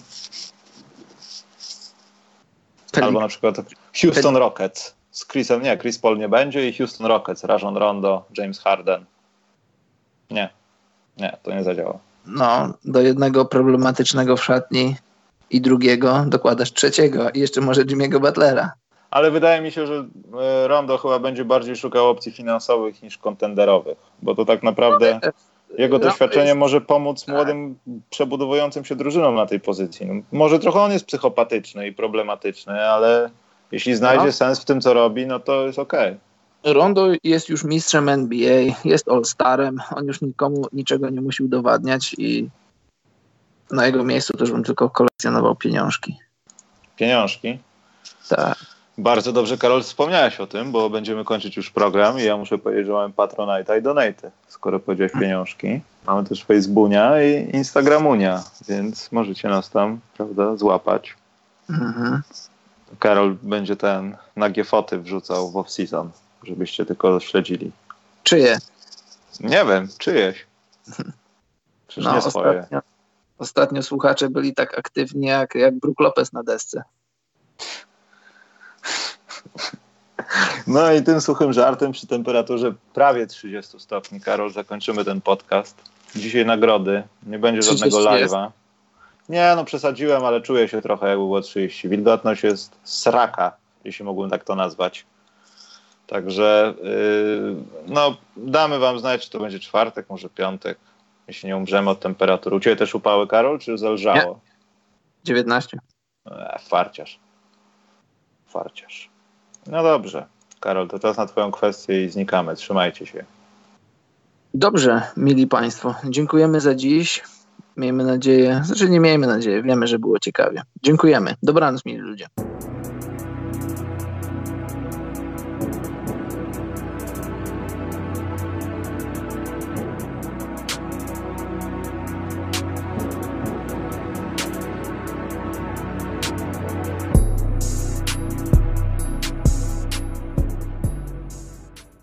Albo na przykład Houston Rockets z Chrisem, nie, Chris Paul nie będzie i Houston Rockets, Rajon Rondo, James Harden. Nie, nie, to nie zadziała. No, do jednego problematycznego w szatni i drugiego dokładasz trzeciego i jeszcze może Jimmy'ego Butlera. Ale wydaje mi się, że e, Rondo chyba będzie bardziej szukał opcji finansowych niż kontenderowych, bo to tak naprawdę jego Rondo doświadczenie może pomóc młodym, przebudowującym się drużynom na tej pozycji. No, może trochę on jest psychopatyczny i problematyczny, ale jeśli znajdzie No. sens w tym, co robi, no to jest okej. Rondo jest już mistrzem NBA, jest All-Starem, on już nikomu niczego nie musi udowadniać i na jego miejscu też bym tylko kolekcjonował pieniążki. Pieniążki. Tak. Bardzo dobrze, Karol, wspomniałeś o tym, bo będziemy kończyć już program i ja muszę powiedzieć, że mamy Patronite'a i Donate'y, skoro powiedziałeś pieniążki. Mamy też Facebooka i Instagramunia, więc możecie nas tam, prawda, złapać. Mhm. Karol będzie ten nagie foty wrzucał w off-season, żebyście tylko śledzili. Czyje? Nie wiem, czyjeś. Przecież No, nie swoje. ostatnio, ostatnio słuchacze byli tak aktywni jak, jak Brook Lopez na desce. No i tym suchym żartem przy temperaturze prawie 30 stopni, Karol, zakończymy ten podcast. Dzisiaj nagrody, nie będzie 30 żadnego live'a. Nie, no przesadziłem, ale czuję się trochę jakby było 30. Wilgotność jest sraka, jeśli mógłbym tak to nazwać. Także yy, no, damy wam znać, czy to będzie czwartek, może piątek, jeśli nie umrzemy od temperatury. U ciebie też upały, Karol, czy zelżało? 19. E, farciarz. Farciarz. No dobrze. Karol, to czas na twoją kwestię i znikamy. Trzymajcie się. Dobrze, mili Państwo, dziękujemy za dziś. Miejmy nadzieję, znaczy nie miejmy nadzieję, wiemy, że było ciekawie. Dziękujemy. Dobranoc, mili ludzie.